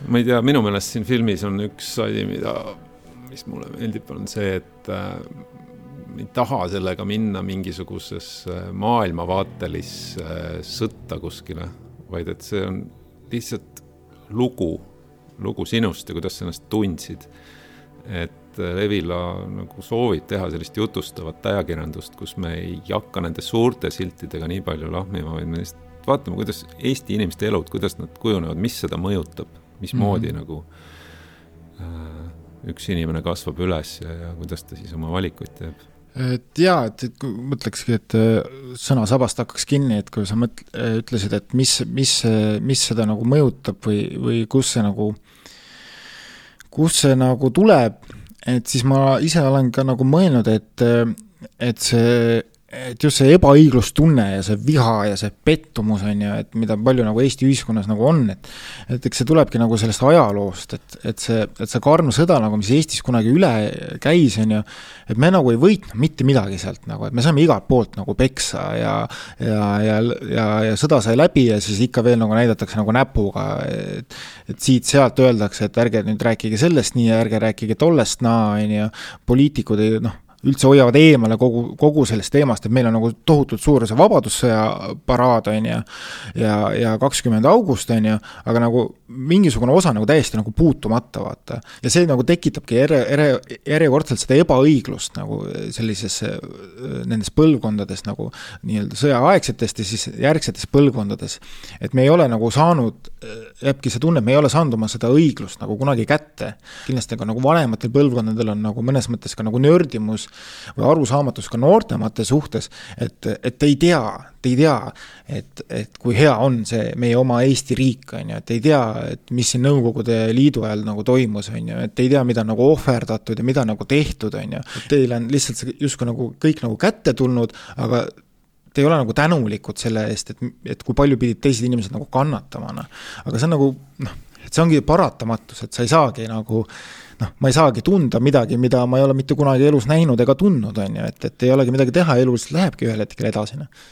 ma ei tea, minu meelest siin filmis on üks asi, mida, mis mulle meeldib, on see, et äh, ei taha sellega minna mingisugusesse maailmavaatelisse äh, sõtta kuskile, vaid et see on lihtsalt lugu, lugu sinust ja kuidas sa ennast tundsid. et äh, Levila nagu soovib teha sellist jutustavat ajakirjandust, kus me ei hakka nende suurte siltidega nii palju lahmima, vaid me lihtsalt vaatame, kuidas Eesti inimeste elud, kuidas nad kujunevad, mis seda mõjutab mismoodi mm -hmm. nagu äh, üks inimene kasvab üles ja, ja kuidas ta siis oma valikuid teeb et jaa, et, et mõtlekski, et äh, sõna sabast hakkaks kinni, et kui sa mõt-, äh, ütlesid, et mis, mis, mis seda nagu mõjutab või, või kus see nagu, kust see nagu tuleb, et siis ma ise olen ka nagu mõelnud, et, et see et just see ebaõiglustunne ja see viha ja see pettumus, on ju, et mida palju nagu Eesti ühiskonnas nagu on, et et eks see tulebki nagu sellest ajaloost, et, et see, et see karm sõda nagu, mis Eestis kunagi üle käis, on ju, et me nagu ei võitnud mitte midagi sealt nagu, et me saime igalt poolt nagu peksa ja ja, ja, ja, ja sõda sai läbi ja siis ikka veel nagu näidatakse nagu näpuga, et et siit-sealt öeldakse, et ärge nüüd rääkige sellest nii ja ärge rääkige tollest naa, on ju, poliitikud ei noh, üldse hoiavad eemale kogu, kogu sellest teemast, et meil on nagu tohutult suur see Vabadussõja paraad, on ju, ja, ja kakskümmend august, on ju, aga nagu mingisugune osa nagu täiesti nagu puutumata, vaata. ja see nagu tekitabki ere, ere, järjekordselt seda ebaõiglust nagu sellises, nendes põlvkondades nagu nii-öelda sõjaaegsetest ja siis järgsetes põlvkondades. et me ei ole nagu saanud, jääbki see tunne, et me ei ole saanud oma seda õiglust nagu kunagi kätte. kindlasti ka nagu vanematel põlvkondadel on nagu mõnes mõttes ka nagu nördimus või arusaamatus ka noortemate suhtes, et, et ei tea, te ei tea, et, et kui hea on see meie oma Eesti riik, on ju, et ei tea, et mis siin Nõukogude Liidu ajal nagu toimus, on ju, et ei tea, mida nagu ohverdatud ja mida nagu tehtud, on ju. Teil on lihtsalt see justkui nagu kõik nagu kätte tulnud, aga te ei ole nagu tänulikud selle eest, et, et kui palju pidid teised inimesed nagu kannatama, noh. aga see on nagu noh, et see ongi paratamatus, et sa ei saagi nagu noh, ma ei saagi tunda midagi, mida ma ei ole mitte kunagi elus näinud ega tundnud, on ju, et, et ei olegi midagi teha, elu lihtsalt lähebki ühel hetkel edasi, noh.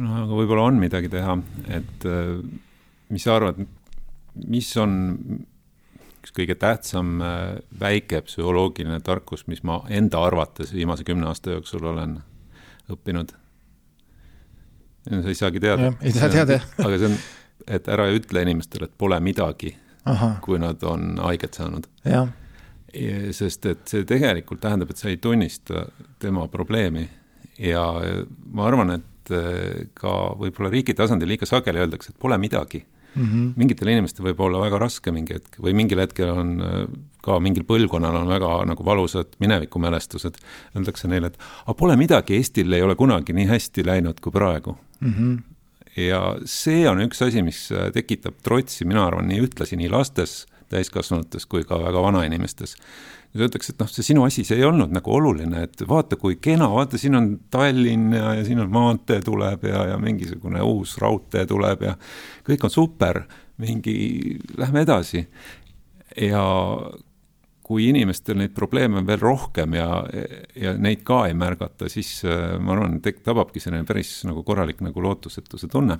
no aga võib-olla on midagi teha, et äh, mis sa arvad, mis on üks kõige tähtsam äh, väike psühholoogiline tarkus, mis ma enda arvates viimase kümne aasta jooksul olen õppinud? sa ei saagi teada. ei saa teada, jah. aga see on, et ära ütle inimestele, et pole midagi, kui nad on haiget saanud. sest et see tegelikult tähendab, et sa ei tunnista tema probleemi ja ma arvan, et eh, ka võib-olla riigi tasandil liiga sageli öeldakse, et pole midagi mm. -hmm. mingitel inimestel võib olla väga raske mingi hetk või mingil hetkel on eh, ka mingil põlvkonnal on väga nagu valusad minevikumälestused. Öeldakse neile, et aga pole midagi, Eestil ei ole kunagi nii hästi läinud kui praegu mm. -hmm. Ja see on üks asi, mis tekitab trotsi, mina arvan, nii ühtlasi nii lastes täiskasvanutes kui ka väga vanainimestes. ja öeldakse, et noh, see sinu asi, see ei olnud nagu oluline, et vaata, kui kena, vaata, siin on Tallinn ja, ja siin on maantee tuleb ja, ja mingisugune uus raudtee tuleb ja kõik on super, mingi, lähme edasi. ja kui inimestel neid probleeme on veel rohkem ja, ja neid ka ei märgata, siis äh, ma arvan, tek-, tababki selline päris nagu korralik nagu lootusetuse tunne.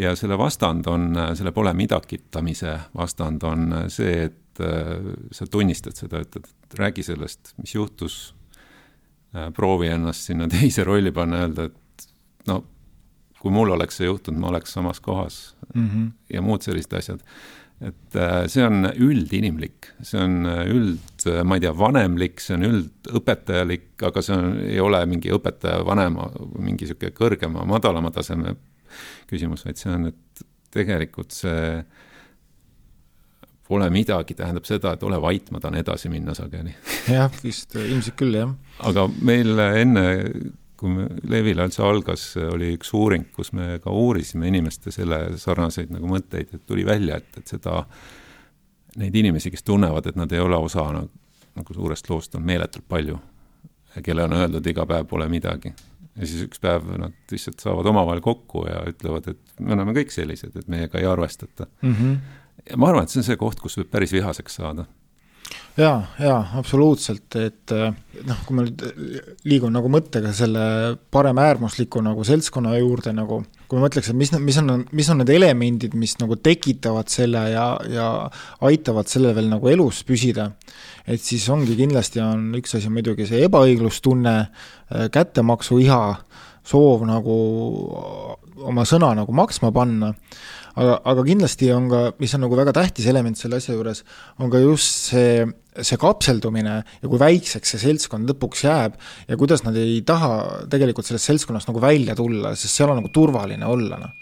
ja selle vastand on, selle pole midagitamise vastand on see, et äh, sa tunnistad seda, ütled, et räägi sellest, mis juhtus, äh, proovi ennast sinna teise rolli panna, öelda, et no kui mul oleks see juhtunud, ma oleks samas kohas mm -hmm. ja muud sellised asjad. Et äh, see on üldinimlik, see on üld, ma ei tea, vanemlik, see on üldõpetajalik, aga see on, ei ole mingi õpetaja vanema, mingi niisugune kõrgema, madalama taseme küsimus, vaid see on, et tegelikult see pole midagi, tähendab seda, et ole vait, ma tahan edasi minna sageli. jah, vist ilmselt küll, jah. aga meil enne, kui me Levila üldse algas, oli üks uuring, kus me ka uurisime inimeste selle sarnaseid nagu mõtteid, et tuli välja, et, et seda, neid inimesi, kes tunnevad, et nad ei ole osa nagu, nagu suurest loost, on meeletult palju. kelle on öeldud iga päev pole midagi ja siis üks päev nad lihtsalt saavad omavahel kokku ja ütlevad, et me oleme kõik sellised, et meiega ei arvestata mm. -hmm. ja ma arvan, et see on see koht, kus võib päris vihaseks saada jaa, jaa, absoluutselt, et noh, kui ma nüüd liigun nagu mõttega selle paremäärmusliku nagu seltskonna juurde nagu, kui ma mõtleks, et mis, mis on, mis on need elemendid, mis nagu tekitavad selle ja, ja aitavad sellel veel nagu elus püsida, et siis ongi kindlasti on üks asi muidugi see ebaõiglustunne, äh, kättemaksuiha, soov nagu oma sõna nagu maksma panna, aga, aga kindlasti on ka, mis on nagu väga tähtis element selle asja juures, on ka just see, see kapseldumine ja kui väikseks see seltskond lõpuks jääb ja kuidas nad ei taha tegelikult sellest seltskonnast nagu välja tulla, sest seal on nagu turvaline olla, noh.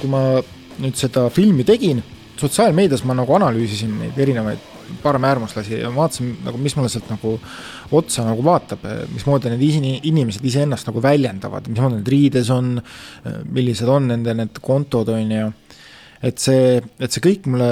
Kui ma nüüd seda filmi tegin, sotsiaalmeedias ma nagu analüüsisin neid erinevaid paremäärmuslasi ja vaatasin nagu, mis mulle sealt nagu otsa nagu vaatab, mismoodi need inimesed iseennast nagu väljendavad, mismoodi need riides on, millised on nende need kontod, on ju. et see, et see kõik mulle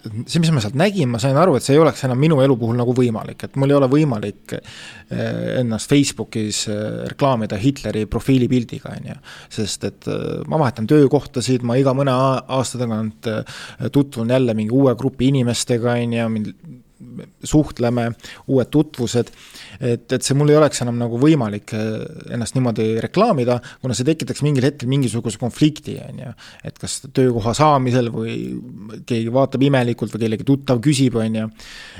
see, mis ma sealt nägin, ma sain aru, et see ei oleks enam minu elu puhul nagu võimalik, et mul ei ole võimalik eh, ennast Facebookis eh, reklaamida Hitleri profiilipildiga, on ju. sest et eh, ma vahetan töökohtasid, ma iga mõne aasta tagant tutvun jälle mingi uue grupi inimestega, on ju, suhtleme, uued tutvused, et, et see mul ei oleks enam nagu võimalik äh, ennast niimoodi reklaamida, kuna see tekitaks mingil hetkel mingisuguse konflikti, on ju. et kas töökoha saamisel või keegi vaatab imelikult või kellegi tuttav küsib, on ju.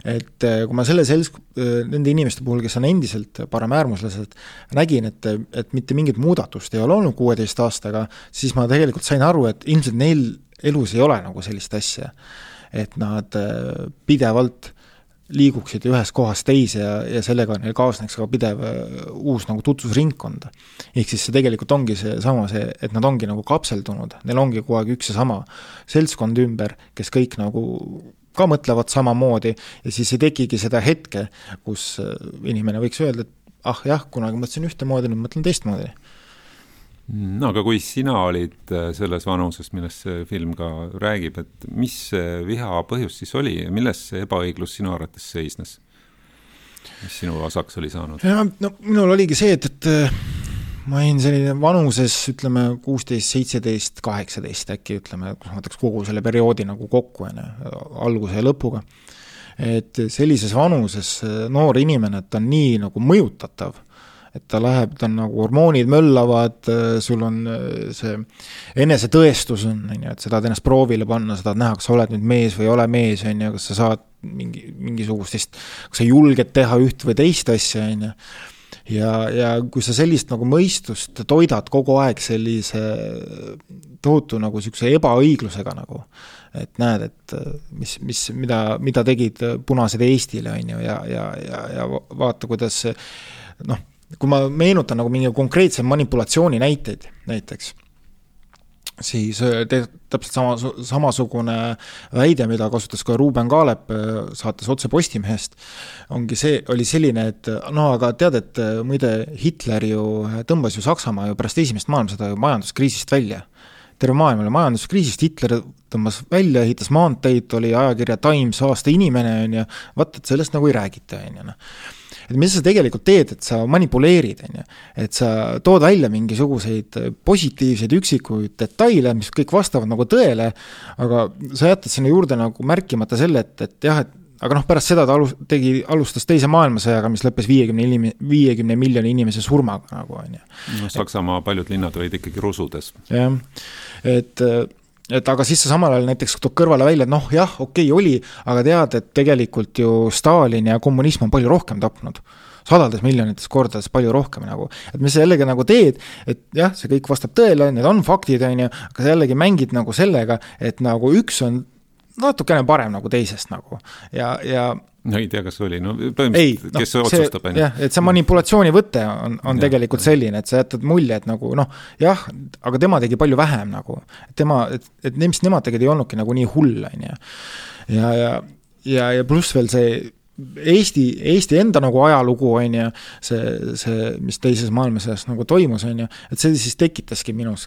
et äh, kui ma selle selts-, äh, nende inimeste puhul, kes on endiselt paremäärmuslased, nägin, et, et mitte mingit muudatust ei ole olnud kuueteist aastaga, siis ma tegelikult sain aru, et ilmselt neil elus ei ole nagu sellist asja. et nad pidevalt liiguksid ühest kohast teise ja, ja sellega neil kaasneks ka pidev äh, uus nagu tutvusringkond. ehk siis see tegelikult ongi seesama, see, et nad ongi nagu kapseldunud, neil ongi kogu aeg üks ja sama seltskond ümber, kes kõik nagu ka mõtlevad samamoodi ja siis ei tekigi seda hetke, kus äh, inimene võiks öelda, et ah jah, kunagi mõtlesin ühtemoodi, nüüd mõtlen teistmoodi no aga kui sina olid äh, selles vanuses, millest see film ka räägib, et mis see viha põhjus siis oli ja milles see ebaõiglus sinu arvates seisnes? mis sinu osaks oli saanud? no minul oligi see, et, et äh, ma olin selline vanuses, ütleme kuusteist, seitseteist, kaheksateist äkki ütleme, kus ma võtaks kogu selle perioodi nagu kokku, on ju, alguse ja lõpuga. et sellises vanuses äh, noor inimene, et ta on nii nagu mõjutatav et ta läheb, ta on nagu hormoonid möllavad, sul on see enesetõestus on, on ju, et sa tahad ennast proovile panna, sa tahad näha, kas sa oled nüüd mees või ei ole mees, on ju, kas sa saad mingi, mingisugustest, kas sa julged teha üht või teist asja, on ju. ja, ja kui sa sellist nagu mõistust toidad kogu aeg sellise tohutu nagu niisuguse ebaõiglusega nagu, et näed, et mis, mis, mida, mida tegid punased Eestile, on ju, ja, ja, ja, ja vaata, kuidas noh, kui ma meenutan nagu mingi konkreetse manipulatsiooni näiteid näiteks, siis äh, täpselt sama, samasugune väide, mida kasutas ka Ruuben Kaalep äh, saates Otse Postimehest, ongi see, oli selline, et no aga tead, et äh, muide, Hitler ju tõmbas ju Saksamaa ju pärast esimest maailmasõda ju majanduskriisist välja. terve maailm oli majanduskriisist, Hitler tõmbas välja, ehitas maanteid, oli ajakirja Times aasta inimene, on ju, vaat et sellest nagu ei räägita, on ju noh et mis sa tegelikult teed, et sa manipuleerid, on ju. et sa tood välja mingisuguseid positiivseid üksikuid detaile, mis kõik vastavad nagu tõele, aga sa jätad sinna juurde nagu märkimata selle, et, et jah, et aga noh, pärast seda ta alus-, tegi, alustas Teise maailmasõjaga, mis lõppes viiekümne inim-, viiekümne miljoni inimese surmaga nagu, on ju. noh, Saksamaa paljud linnad olid ikkagi rusudes. jah, et et aga siis sa samal ajal näiteks toob kõrvale välja, et noh, jah, okei okay, oli, aga tead, et tegelikult ju Stalin ja kommunism on palju rohkem tapnud. Sadades miljonites kordades palju rohkem nagu, et mis sa jällegi nagu teed, et jah, see kõik vastab tõele, need on faktid, on ju, aga sa jällegi mängid nagu sellega, et nagu üks on natukene parem nagu teisest nagu ja, ja no ei tea, kas oli, no põhimõtteliselt, kes no, otsustab, on ju. jah, et see manipulatsiooni võte on, on ja, tegelikult selline, et sa jätad mulje, et nagu noh, jah, aga tema tegi palju vähem nagu. tema, et, et mis nemad tegid, ei olnudki nagu nii hull, on ju. ja, ja, ja, ja pluss veel see Eesti, Eesti enda nagu ajalugu, on ju, see, see, mis teises maailmasõjas nagu toimus, on ju, et see siis tekitaski minus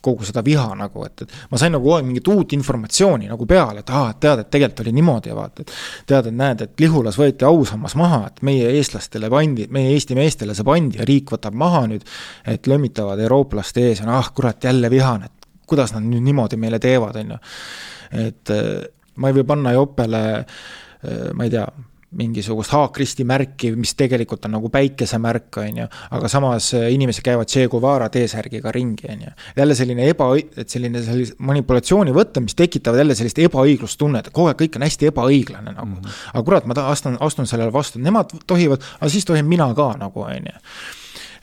kogu seda viha nagu, et, et ma sain nagu kogu aeg mingit uut informatsiooni nagu peale, et aa, et tead, et tegelikult oli niimoodi ja vaata, et tead, et näed, et Lihulas võeti ausammas maha, et meie eestlastele pandi, meie Eesti meestele see pandi ja riik võtab maha nüüd, et lömmitavad eurooplaste ees ja noh, ah kurat, jälle vihan, et kuidas nad nüüd niimoodi meile teevad, on ju. et eh, ma ei või panna jopele eh, ma ei tea, mingisugust Haakristi märki, mis tegelikult on nagu päikesemärk, on ju, aga samas äh, inimesed käivad Che Guevara T-särgiga ringi, on ju. jälle selline eba, et selline sellise manipulatsiooni võtta, mis tekitavad jälle sellist ebaõiglustunnet, et kogu aeg kõik on hästi ebaõiglane nagu mm. -hmm. aga kurat, ma tahan, astun, astun sellele vastu, nemad tohivad, aga siis tohin mina ka nagu, on ju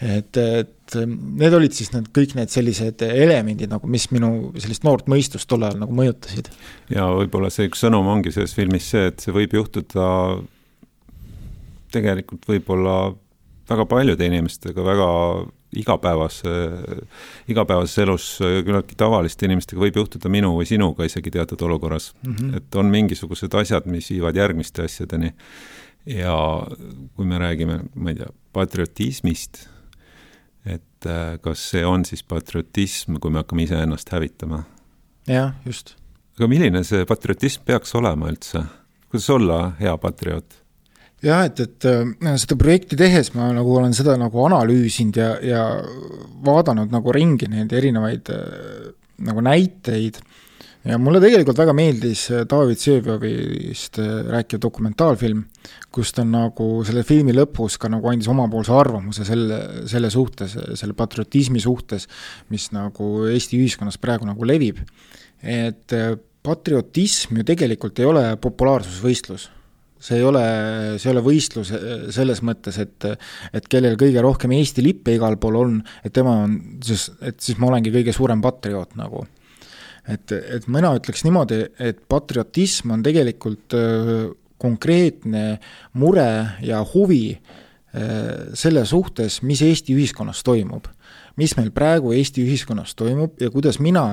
et, et need olid siis need kõik need sellised elemendid nagu, mis minu sellist noort mõistust tol ajal nagu mõjutasid. ja võib-olla see üks sõnum ongi selles filmis see, et see võib juhtuda tegelikult võib-olla väga paljude inimestega väga igapäevase, igapäevases elus küllaltki tavaliste inimestega võib juhtuda minu või sinuga isegi teatud olukorras mm. -hmm. et on mingisugused asjad, mis viivad järgmiste asjadeni. ja kui me räägime, ma ei tea, patriotismist, et äh, kas see on siis patriotism, kui me hakkame iseennast hävitama? jah, just. aga milline see patriotism peaks olema üldse? kuidas olla hea patrioot? Jah, et, et äh, seda projekti tehes ma nagu olen seda nagu analüüsinud ja, ja vaadanud nagu ringi neid erinevaid äh, nagu näiteid ja mulle tegelikult väga meeldis äh, David Vseviovist rääkiv dokumentaalfilm, kus ta nagu selle filmi lõpus ka nagu andis omapoolse arvamuse selle, selle suhtes, selle patriotismi suhtes, mis nagu Eesti ühiskonnas praegu nagu levib. et patriotism ju tegelikult ei ole populaarsusvõistlus see ei ole, see ei ole võistlus eh, selles mõttes, et et kellel kõige rohkem Eesti lippe igal pool on, et tema on siis, et siis ma olengi kõige suurem patrioot nagu. et, et mina ütleks niimoodi, et patriotism on tegelikult eh, konkreetne mure ja huvi eh, selle suhtes, mis Eesti ühiskonnas toimub mis meil praegu Eesti ühiskonnas toimub ja kuidas mina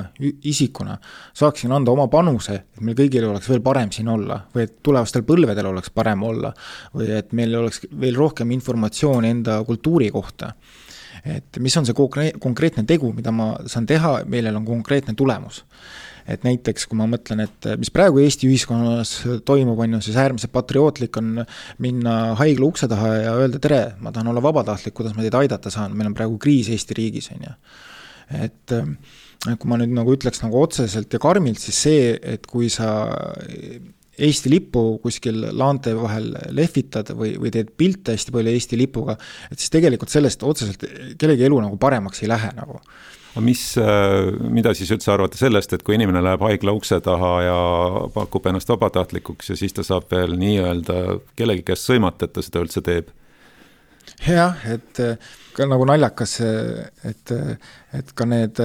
isikuna saaksin anda oma panuse, et meil kõigil oleks veel parem siin olla või et tulevastel põlvedel oleks parem olla või et meil oleks veel rohkem informatsiooni enda kultuuri kohta. et mis on see konkreetne tegu, mida ma saan teha, millel on konkreetne tulemus et näiteks kui ma mõtlen, et mis praegu Eesti ühiskonnas toimub, on ju, siis äärmiselt patriootlik on minna haigla ukse taha ja öelda tere, ma tahan olla vabatahtlik, kuidas ma teid aidata saan, meil on praegu kriis Eesti riigis, on ju. et kui ma nüüd nagu ütleks nagu otseselt ja karmilt, siis see, et kui sa Eesti lippu kuskil laante vahel lehvitad või, või teed pilte hästi palju Eesti lipuga, et siis tegelikult sellest otseselt kellegi elu nagu paremaks ei lähe nagu aga mis, äh, mida siis üldse arvata sellest, et kui inimene läheb haigla ukse taha ja pakub ennast vabatahtlikuks ja siis ta saab veel nii-öelda kellegi käest sõimata, et ta seda üldse teeb? Jah, et äh, ka nagu naljakas, et, et ka need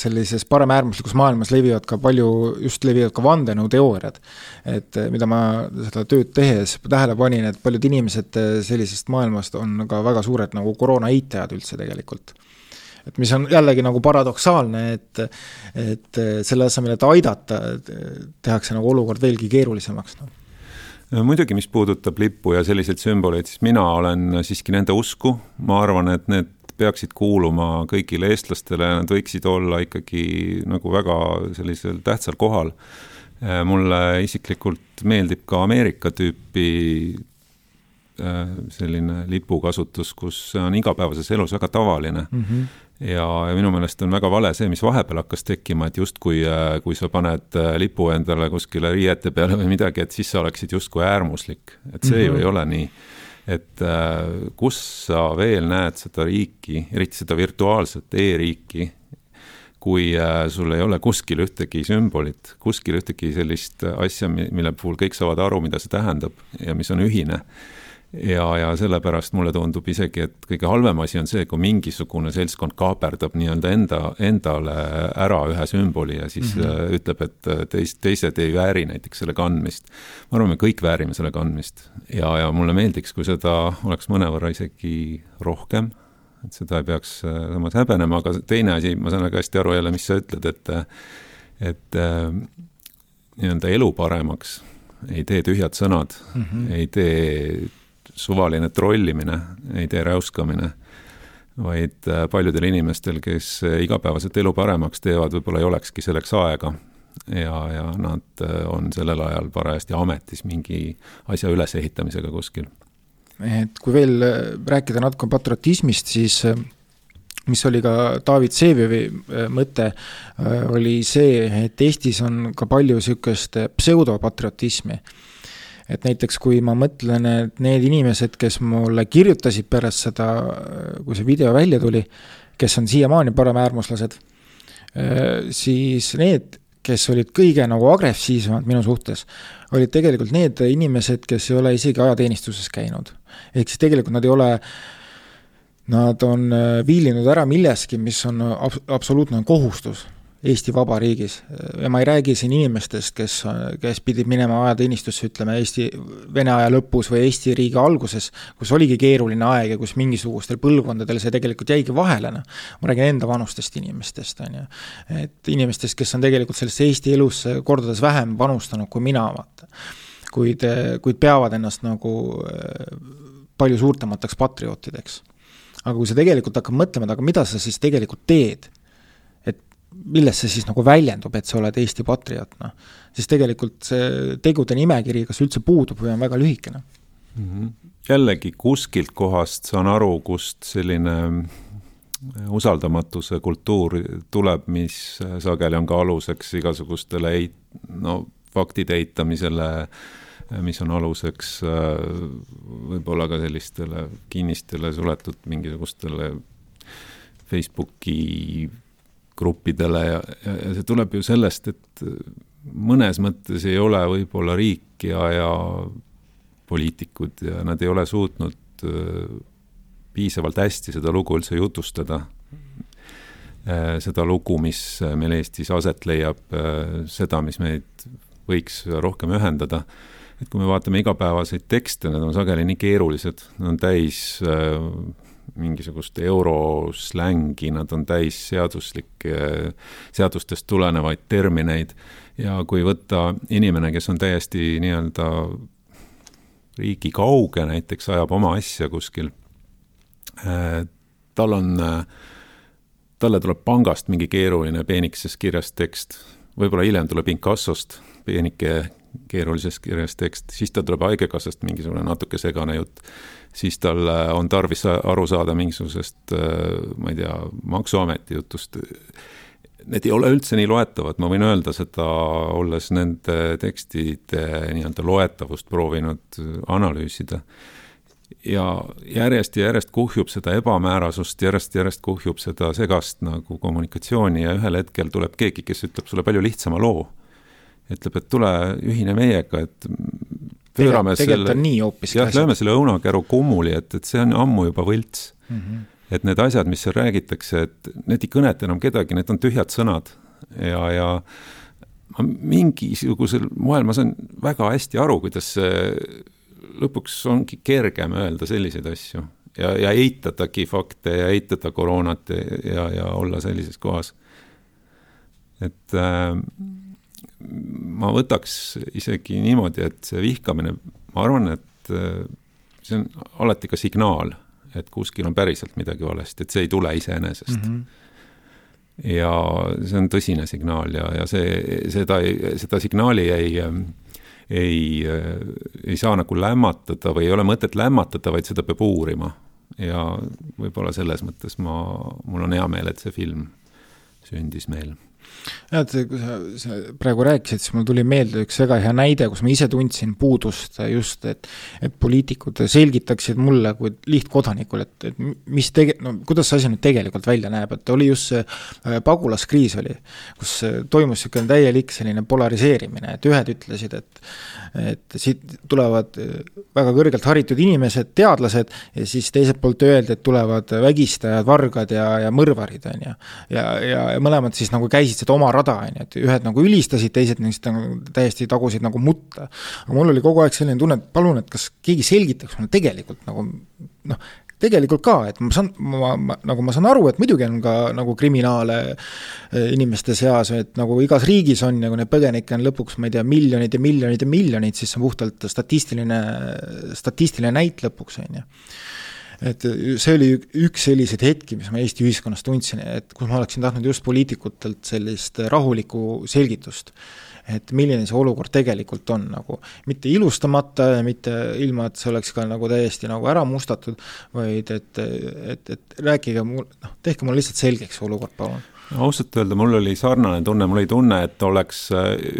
sellises paremäärmuslikus maailmas levivad ka palju, just levivad ka vandenõuteooriad. et mida ma seda tööd tehes tähele panin, et paljud inimesed sellisest maailmast on ka väga suured nagu koroona eitajad üldse tegelikult et mis on jällegi nagu paradoksaalne, et et selle asemel, et aidata, tehakse nagu olukord veelgi keerulisemaks no muidugi, mis puudutab lippu ja selliseid sümboleid, siis mina olen siiski nende usku, ma arvan, et need peaksid kuuluma kõigile eestlastele, nad võiksid olla ikkagi nagu väga sellisel tähtsal kohal. mulle isiklikult meeldib ka Ameerika tüüpi selline lipukasutus, kus see on igapäevases elus väga tavaline mm. -hmm ja, ja minu meelest on väga vale see, mis vahepeal hakkas tekkima, et justkui kui sa paned lipu endale kuskile riiete peale või midagi, et siis sa oleksid justkui äärmuslik, et see mm -hmm. ju ei ole nii et äh, kus sa veel näed seda riiki, eriti seda virtuaalset e-riiki, kui äh, sul ei ole kuskil ühtegi sümbolit, kuskil ühtegi sellist asja, mille puhul kõik saavad aru, mida see tähendab ja mis on ühine ja, ja sellepärast mulle tundub isegi, et kõige halvem asi on see, kui mingisugune seltskond kaaperdab nii-öelda enda, endale ära ühe sümboli ja siis mm -hmm. ütleb, et äh, teist, teised ei vääri näiteks selle kandmist. ma arvan, me kõik väärime selle kandmist ja, ja mulle meeldiks, kui seda oleks mõnevõrra isegi rohkem, et seda ei peaks äh, samas häbenema, aga teine asi, ma saan väga hästi aru jälle, mis sa ütled, et et nii-öelda elu paremaks ei tee tühjad sõnad mm, -hmm. ei tee suvaline trollimine, ei tee räuskamine, vaid äh, paljudel inimestel, kes äh, igapäevaselt elu paremaks teevad, võib-olla ei olekski selleks aega ja, ja nad äh, on sellel ajal parajasti ametis mingi asja ülesehitamisega kuskil. et kui veel rääkida natuke patriotismist, siis mis oli ka David Vsevijovi mõte, oli see, et Eestis on ka palju niisugust pseudopatriotismi et näiteks kui ma mõtlen, et need inimesed, kes mulle kirjutasid pärast seda, kui see video välja tuli, kes on siiamaani paremäärmuslased, siis need, kes olid kõige nagu agressiivsemad minu suhtes, olid tegelikult need inimesed, kes ei ole isegi ajateenistuses käinud. ehk siis tegelikult nad ei ole, nad on viilinud ära milleski, mis on ab-, absoluutne kohustus Eesti Vabariigis ja ma ei räägi siin inimestest, kes, kes pidid minema ajateenistusse, ütleme Eesti, Vene aja lõpus või Eesti riigi alguses, kus oligi keeruline aeg ja kus mingisugustel põlvkondadel see tegelikult jäigi vahele, noh. ma räägin enda vanustest inimestest, on ju. et inimestest, kes on tegelikult sellesse Eesti elusse kordades vähem panustanud kui mina, vaata. kuid, kuid peavad ennast nagu palju suurtemateks patriootideks. aga kui sa tegelikult hakkad mõtlema, et aga mida sa siis tegelikult teed milles see siis nagu väljendub, et sa oled Eesti patrioot, noh. siis tegelikult see tegude nimekiri kas üldse puudub või on väga lühikene mm. -hmm. jällegi kuskilt kohast saan aru, kust selline usaldamatuse kultuur tuleb, mis sageli on ka aluseks igasugustele eit-, no faktide eitamisele, mis on aluseks võib-olla ka sellistele kinnistele suletud mingisugustele Facebooki gruppidele ja, ja, ja see tuleb ju sellest, et mõnes mõttes ei ole võib-olla riik ja, ja poliitikud ja nad ei ole suutnud äh, piisavalt hästi seda lugu üldse jutustada. Äh, seda lugu, mis meil Eestis aset leiab, äh, seda, mis meid võiks rohkem ühendada. et kui me vaatame igapäevaseid tekste, need on sageli nii keerulised, nad on täis mingisugust euroslängi, nad on täis seaduslikke, seadustest tulenevaid termineid. Ja kui võtta inimene, kes on täiesti nii-öelda riigi kauge, näiteks ajab oma asja kuskil, tal on, talle tuleb pangast mingi keeruline peenikeses kirjas tekst, võib-olla hiljem tuleb inkassost peenike keerulises kirjas tekst, siis tal tuleb Haigekassast mingisugune natuke segane jutt siis tal äh, on tarvis aru saada mingisugusest, äh, ma ei tea, Maksuameti jutust. Need ei ole üldse nii loetavad, ma võin öelda seda, olles nende tekstide nii-öelda loetavust proovinud analüüsida. ja järjest ja järjest kuhjub seda ebamäärasust, järjest-järjest kuhjub seda segast nagu kommunikatsiooni ja ühel hetkel tuleb keegi, kes ütleb sulle palju lihtsama loo. ütleb, et tule ühine meiega, et pöörame tegelikult selle, jah, lööme selle õunakäru kummuli, et, et see on ammu juba võlts mm. -hmm. et need asjad, mis seal räägitakse, et need ei kõneta enam kedagi, need on tühjad sõnad ja, ja ma mingisugusel moel, ma saan väga hästi aru, kuidas see lõpuks ongi kergem öelda selliseid asju ja, ja eitadagi fakte ja eitada koroonat ja, ja, ja olla sellises kohas. et äh, ma võtaks isegi niimoodi, et see vihkamine, ma arvan, et äh, see on alati ka signaal, et kuskil on päriselt midagi valesti, et see ei tule iseenesest mm. -hmm ja see on tõsine signaal ja, ja see, seda, seda signaali ei, ei, ei saa nagu lämmatada või ei ole mõtet lämmatada, vaid seda peab uurima. ja võib-olla selles mõttes ma, mul on hea meel, et see film sündis meil jah, et kui sa, sa praegu rääkisid, siis mul tuli meelde üks väga hea näide, kus ma ise tundsin puudust just, et et poliitikud selgitaksid mulle kui lihtkodanikule, et, et mis tege-, no kuidas see asi nüüd tegelikult välja näeb, et oli just see äh, pagulaskriis oli, kus toimus niisugune täielik selline polariseerimine, et ühed ütlesid, et et siit tulevad äh, väga kõrgelt haritud inimesed, teadlased, ja siis teiselt poolt öeldi, et tulevad vägistajad, vargad ja, ja mõrvarid, on ju. ja, ja, ja mõlemad siis nagu käisid seda oma rada, on ju, et ühed nagu ülistasid, teised neist nagu täiesti tagusid nagu mutta. aga mul oli kogu aeg selline tunne, et palun, et kas keegi selgitaks mulle tegelikult nagu noh, tegelikult ka, et ma saan, ma, ma, nagu ma saan aru, et muidugi on ka nagu kriminaale eh, inimeste seas, et nagu igas riigis on kui neid põgenikke on lõpuks, ma ei tea, miljonid ja miljonid ja miljonid, siis see on puhtalt statistiline, statistiline näit lõpuks, on ju et see oli üks selliseid hetki, mis ma Eesti ühiskonnas tundsin, et kus ma oleksin tahtnud just poliitikutelt sellist rahulikku selgitust. et milline see olukord tegelikult on nagu, mitte ilustamata ja mitte ilma, et see oleks ka nagu täiesti nagu ära mustatud, vaid et, et, et rääkige mul, noh, tehke mulle lihtsalt selgeks see olukord, palun ausalt öelda, mul oli sarnane tunne, mul oli tunne, et oleks,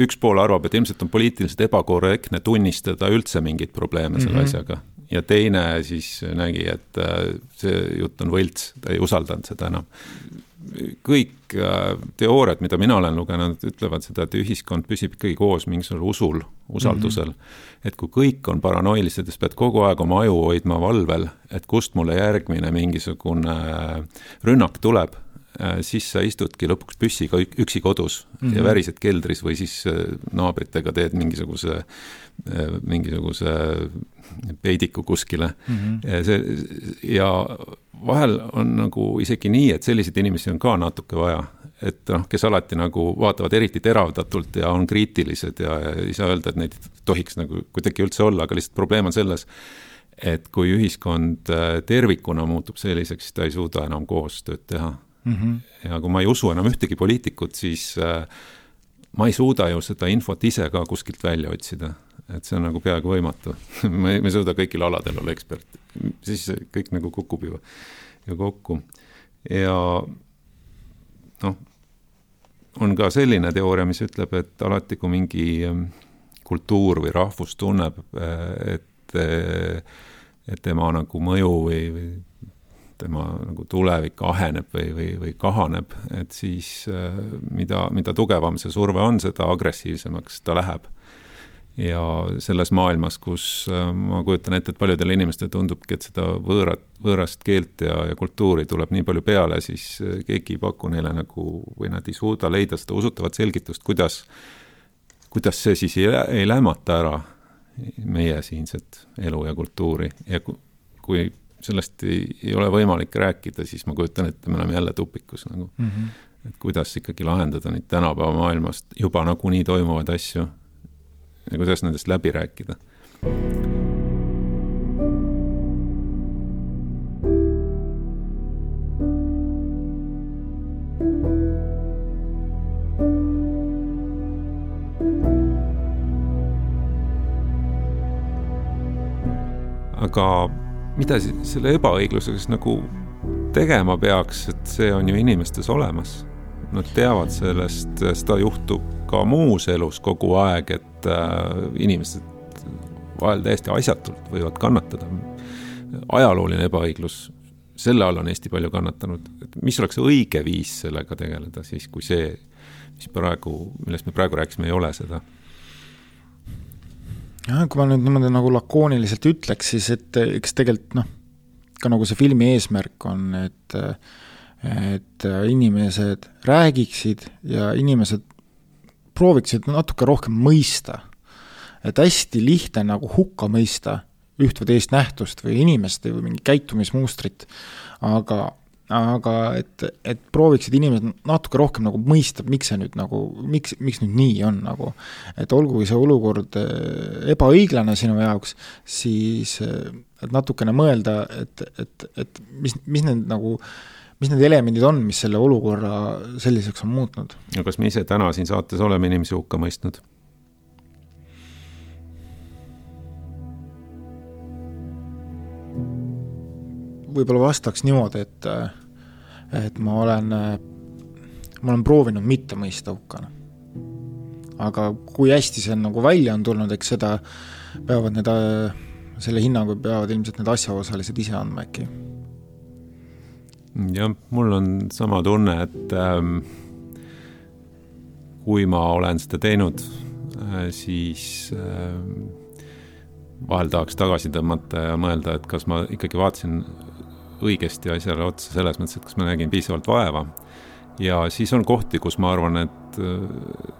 üks pool arvab, et ilmselt on poliitiliselt ebakorrektne tunnistada üldse mingeid probleeme selle mm -hmm. asjaga ja teine siis nägi, et äh, see jutt on võlts, ta ei usaldanud seda enam. kõik äh, teooriad, mida mina olen lugenud, ütlevad seda, et ühiskond püsib ikkagi koos mingisugusel usul, usaldusel mm. -hmm. et kui kõik on paranoilised, siis pead kogu aeg oma aju hoidma valvel, et kust mulle järgmine mingisugune rünnak tuleb siis sa istudki lõpuks püssiga üksi kodus mm -hmm. ja mhm. värised keldris või siis naabritega teed mingisuguse, mingisuguse peidiku kuskile mm. -hmm. see ja vahel on nagu isegi nii, et selliseid inimesi on ka natuke vaja, et noh, kes alati nagu vaatavad eriti teravdatult ja on kriitilised ja, ja ei saa öelda, et neid tohiks nagu kuidagi üldse olla, aga lihtsalt probleem on selles, et kui ühiskond äh, tervikuna muutub selliseks, siis ta ei suuda enam koostööd teha mm. -hmm. ja kui ma ei usu enam ühtegi poliitikut, siis äh, ma ei suuda ju seda infot ise ka kuskilt välja otsida et see on nagu peaaegu võimatu. Me ei, me ei suuda kõigil aladel olla ekspert, siis kõik nagu kukub ju, ju kokku. ja noh, on ka selline teooria, mis ütleb, et alati, kui mingi ähm, kultuur või rahvus tunneb, äh, et, äh, et tema nagu mõju või, või tema nagu tulevik aheneb või, või, või kahaneb, et siis äh, mida, mida tugevam see surve on, seda agressiivsemaks ta läheb ja selles maailmas, kus äh, ma kujutan ette, et paljudele inimestele tundubki, et seda võõrat, võõrast keelt ja, ja kultuuri tuleb nii palju peale, siis äh, keegi ei paku neile nagu või nad ei suuda leida seda usutavat selgitust, kuidas, kuidas see siis ei, ei lämmata ära meie siinset elu ja kultuuri ja kui sellest ei, ei ole võimalik rääkida, siis ma kujutan ette, me oleme jälle tupikus nagu mm. -hmm. et kuidas ikkagi lahendada neid tänapäeva maailmast juba nagunii toimuvaid asju ja kuidas nendest läbi rääkida. aga mida siis selle ebaõiglusega siis nagu tegema peaks, et see on ju inimestes olemas. Nad teavad sellest, seda juhtub ka muus elus kogu aeg, et äh, inimesed vahel täiesti asjatult võivad kannatada. ajalooline ebaõiglus, selle all on Eesti palju kannatanud, et mis oleks õige viis sellega tegeleda siis, kui see, mis praegu, millest me praegu rääkisime, ei ole seda jah, kui ma nüüd niimoodi nagu lakooniliselt ütleks, siis et eks tegelikult noh, ka nagu see filmi eesmärk on, et et inimesed räägiksid ja inimesed prooviksid natuke rohkem mõista. et hästi lihtne nagu hukka mõista üht või teist nähtust või inimest või mingit käitumismustrit, aga aga et, et prooviksid inimesed natuke rohkem nagu mõista, miks see nüüd nagu, miks, miks nüüd nii on nagu. et olgugi see olukord eh, ebaõiglane sinu jaoks, siis et eh, natukene mõelda, et, et, et mis, mis need nagu äh, mis need elemendid on, mis selle olukorra selliseks on muutnud? no kas me ise täna siin saates oleme inimesi hukka mõistnud? võib-olla vastaks niimoodi, et, et ma olen, ma olen proovinud mitte mõista hukka. aga kui hästi see on nagu välja on tulnud, eks seda peavad need, selle hinnangu peavad ilmselt need asjaosalised ise andma äkki jah, mul on sama tunne, et ähm, kui ma olen seda teinud äh,, siis äh, vahel tahaks tagasi tõmmata ja mõelda, et kas ma ikkagi vaatasin õigesti asjale otsa, selles mõttes, et kas ma nägin piisavalt vaeva. ja siis on kohti, kus ma arvan, et äh,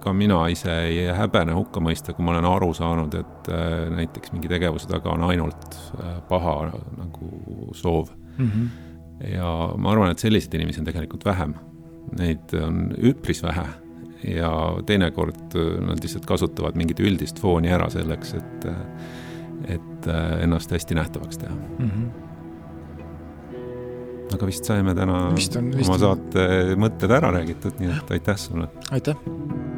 ka mina ise ei häbene hukka mõista, kui ma olen aru saanud, et äh, näiteks mingi tegevuse taga on ainult äh, paha nagu soov mm. -hmm. Ja ma arvan, et selliseid inimesi on tegelikult vähem. Neid on üpris vähe ja teinekord nad lihtsalt kasutavad mingit üldist fooni ära selleks, et, et ennast hästi nähtavaks teha mm. -hmm aga vist saime täna vist on, vist oma saate mõtted ära räägitud, nii et aitäh sulle! aitäh!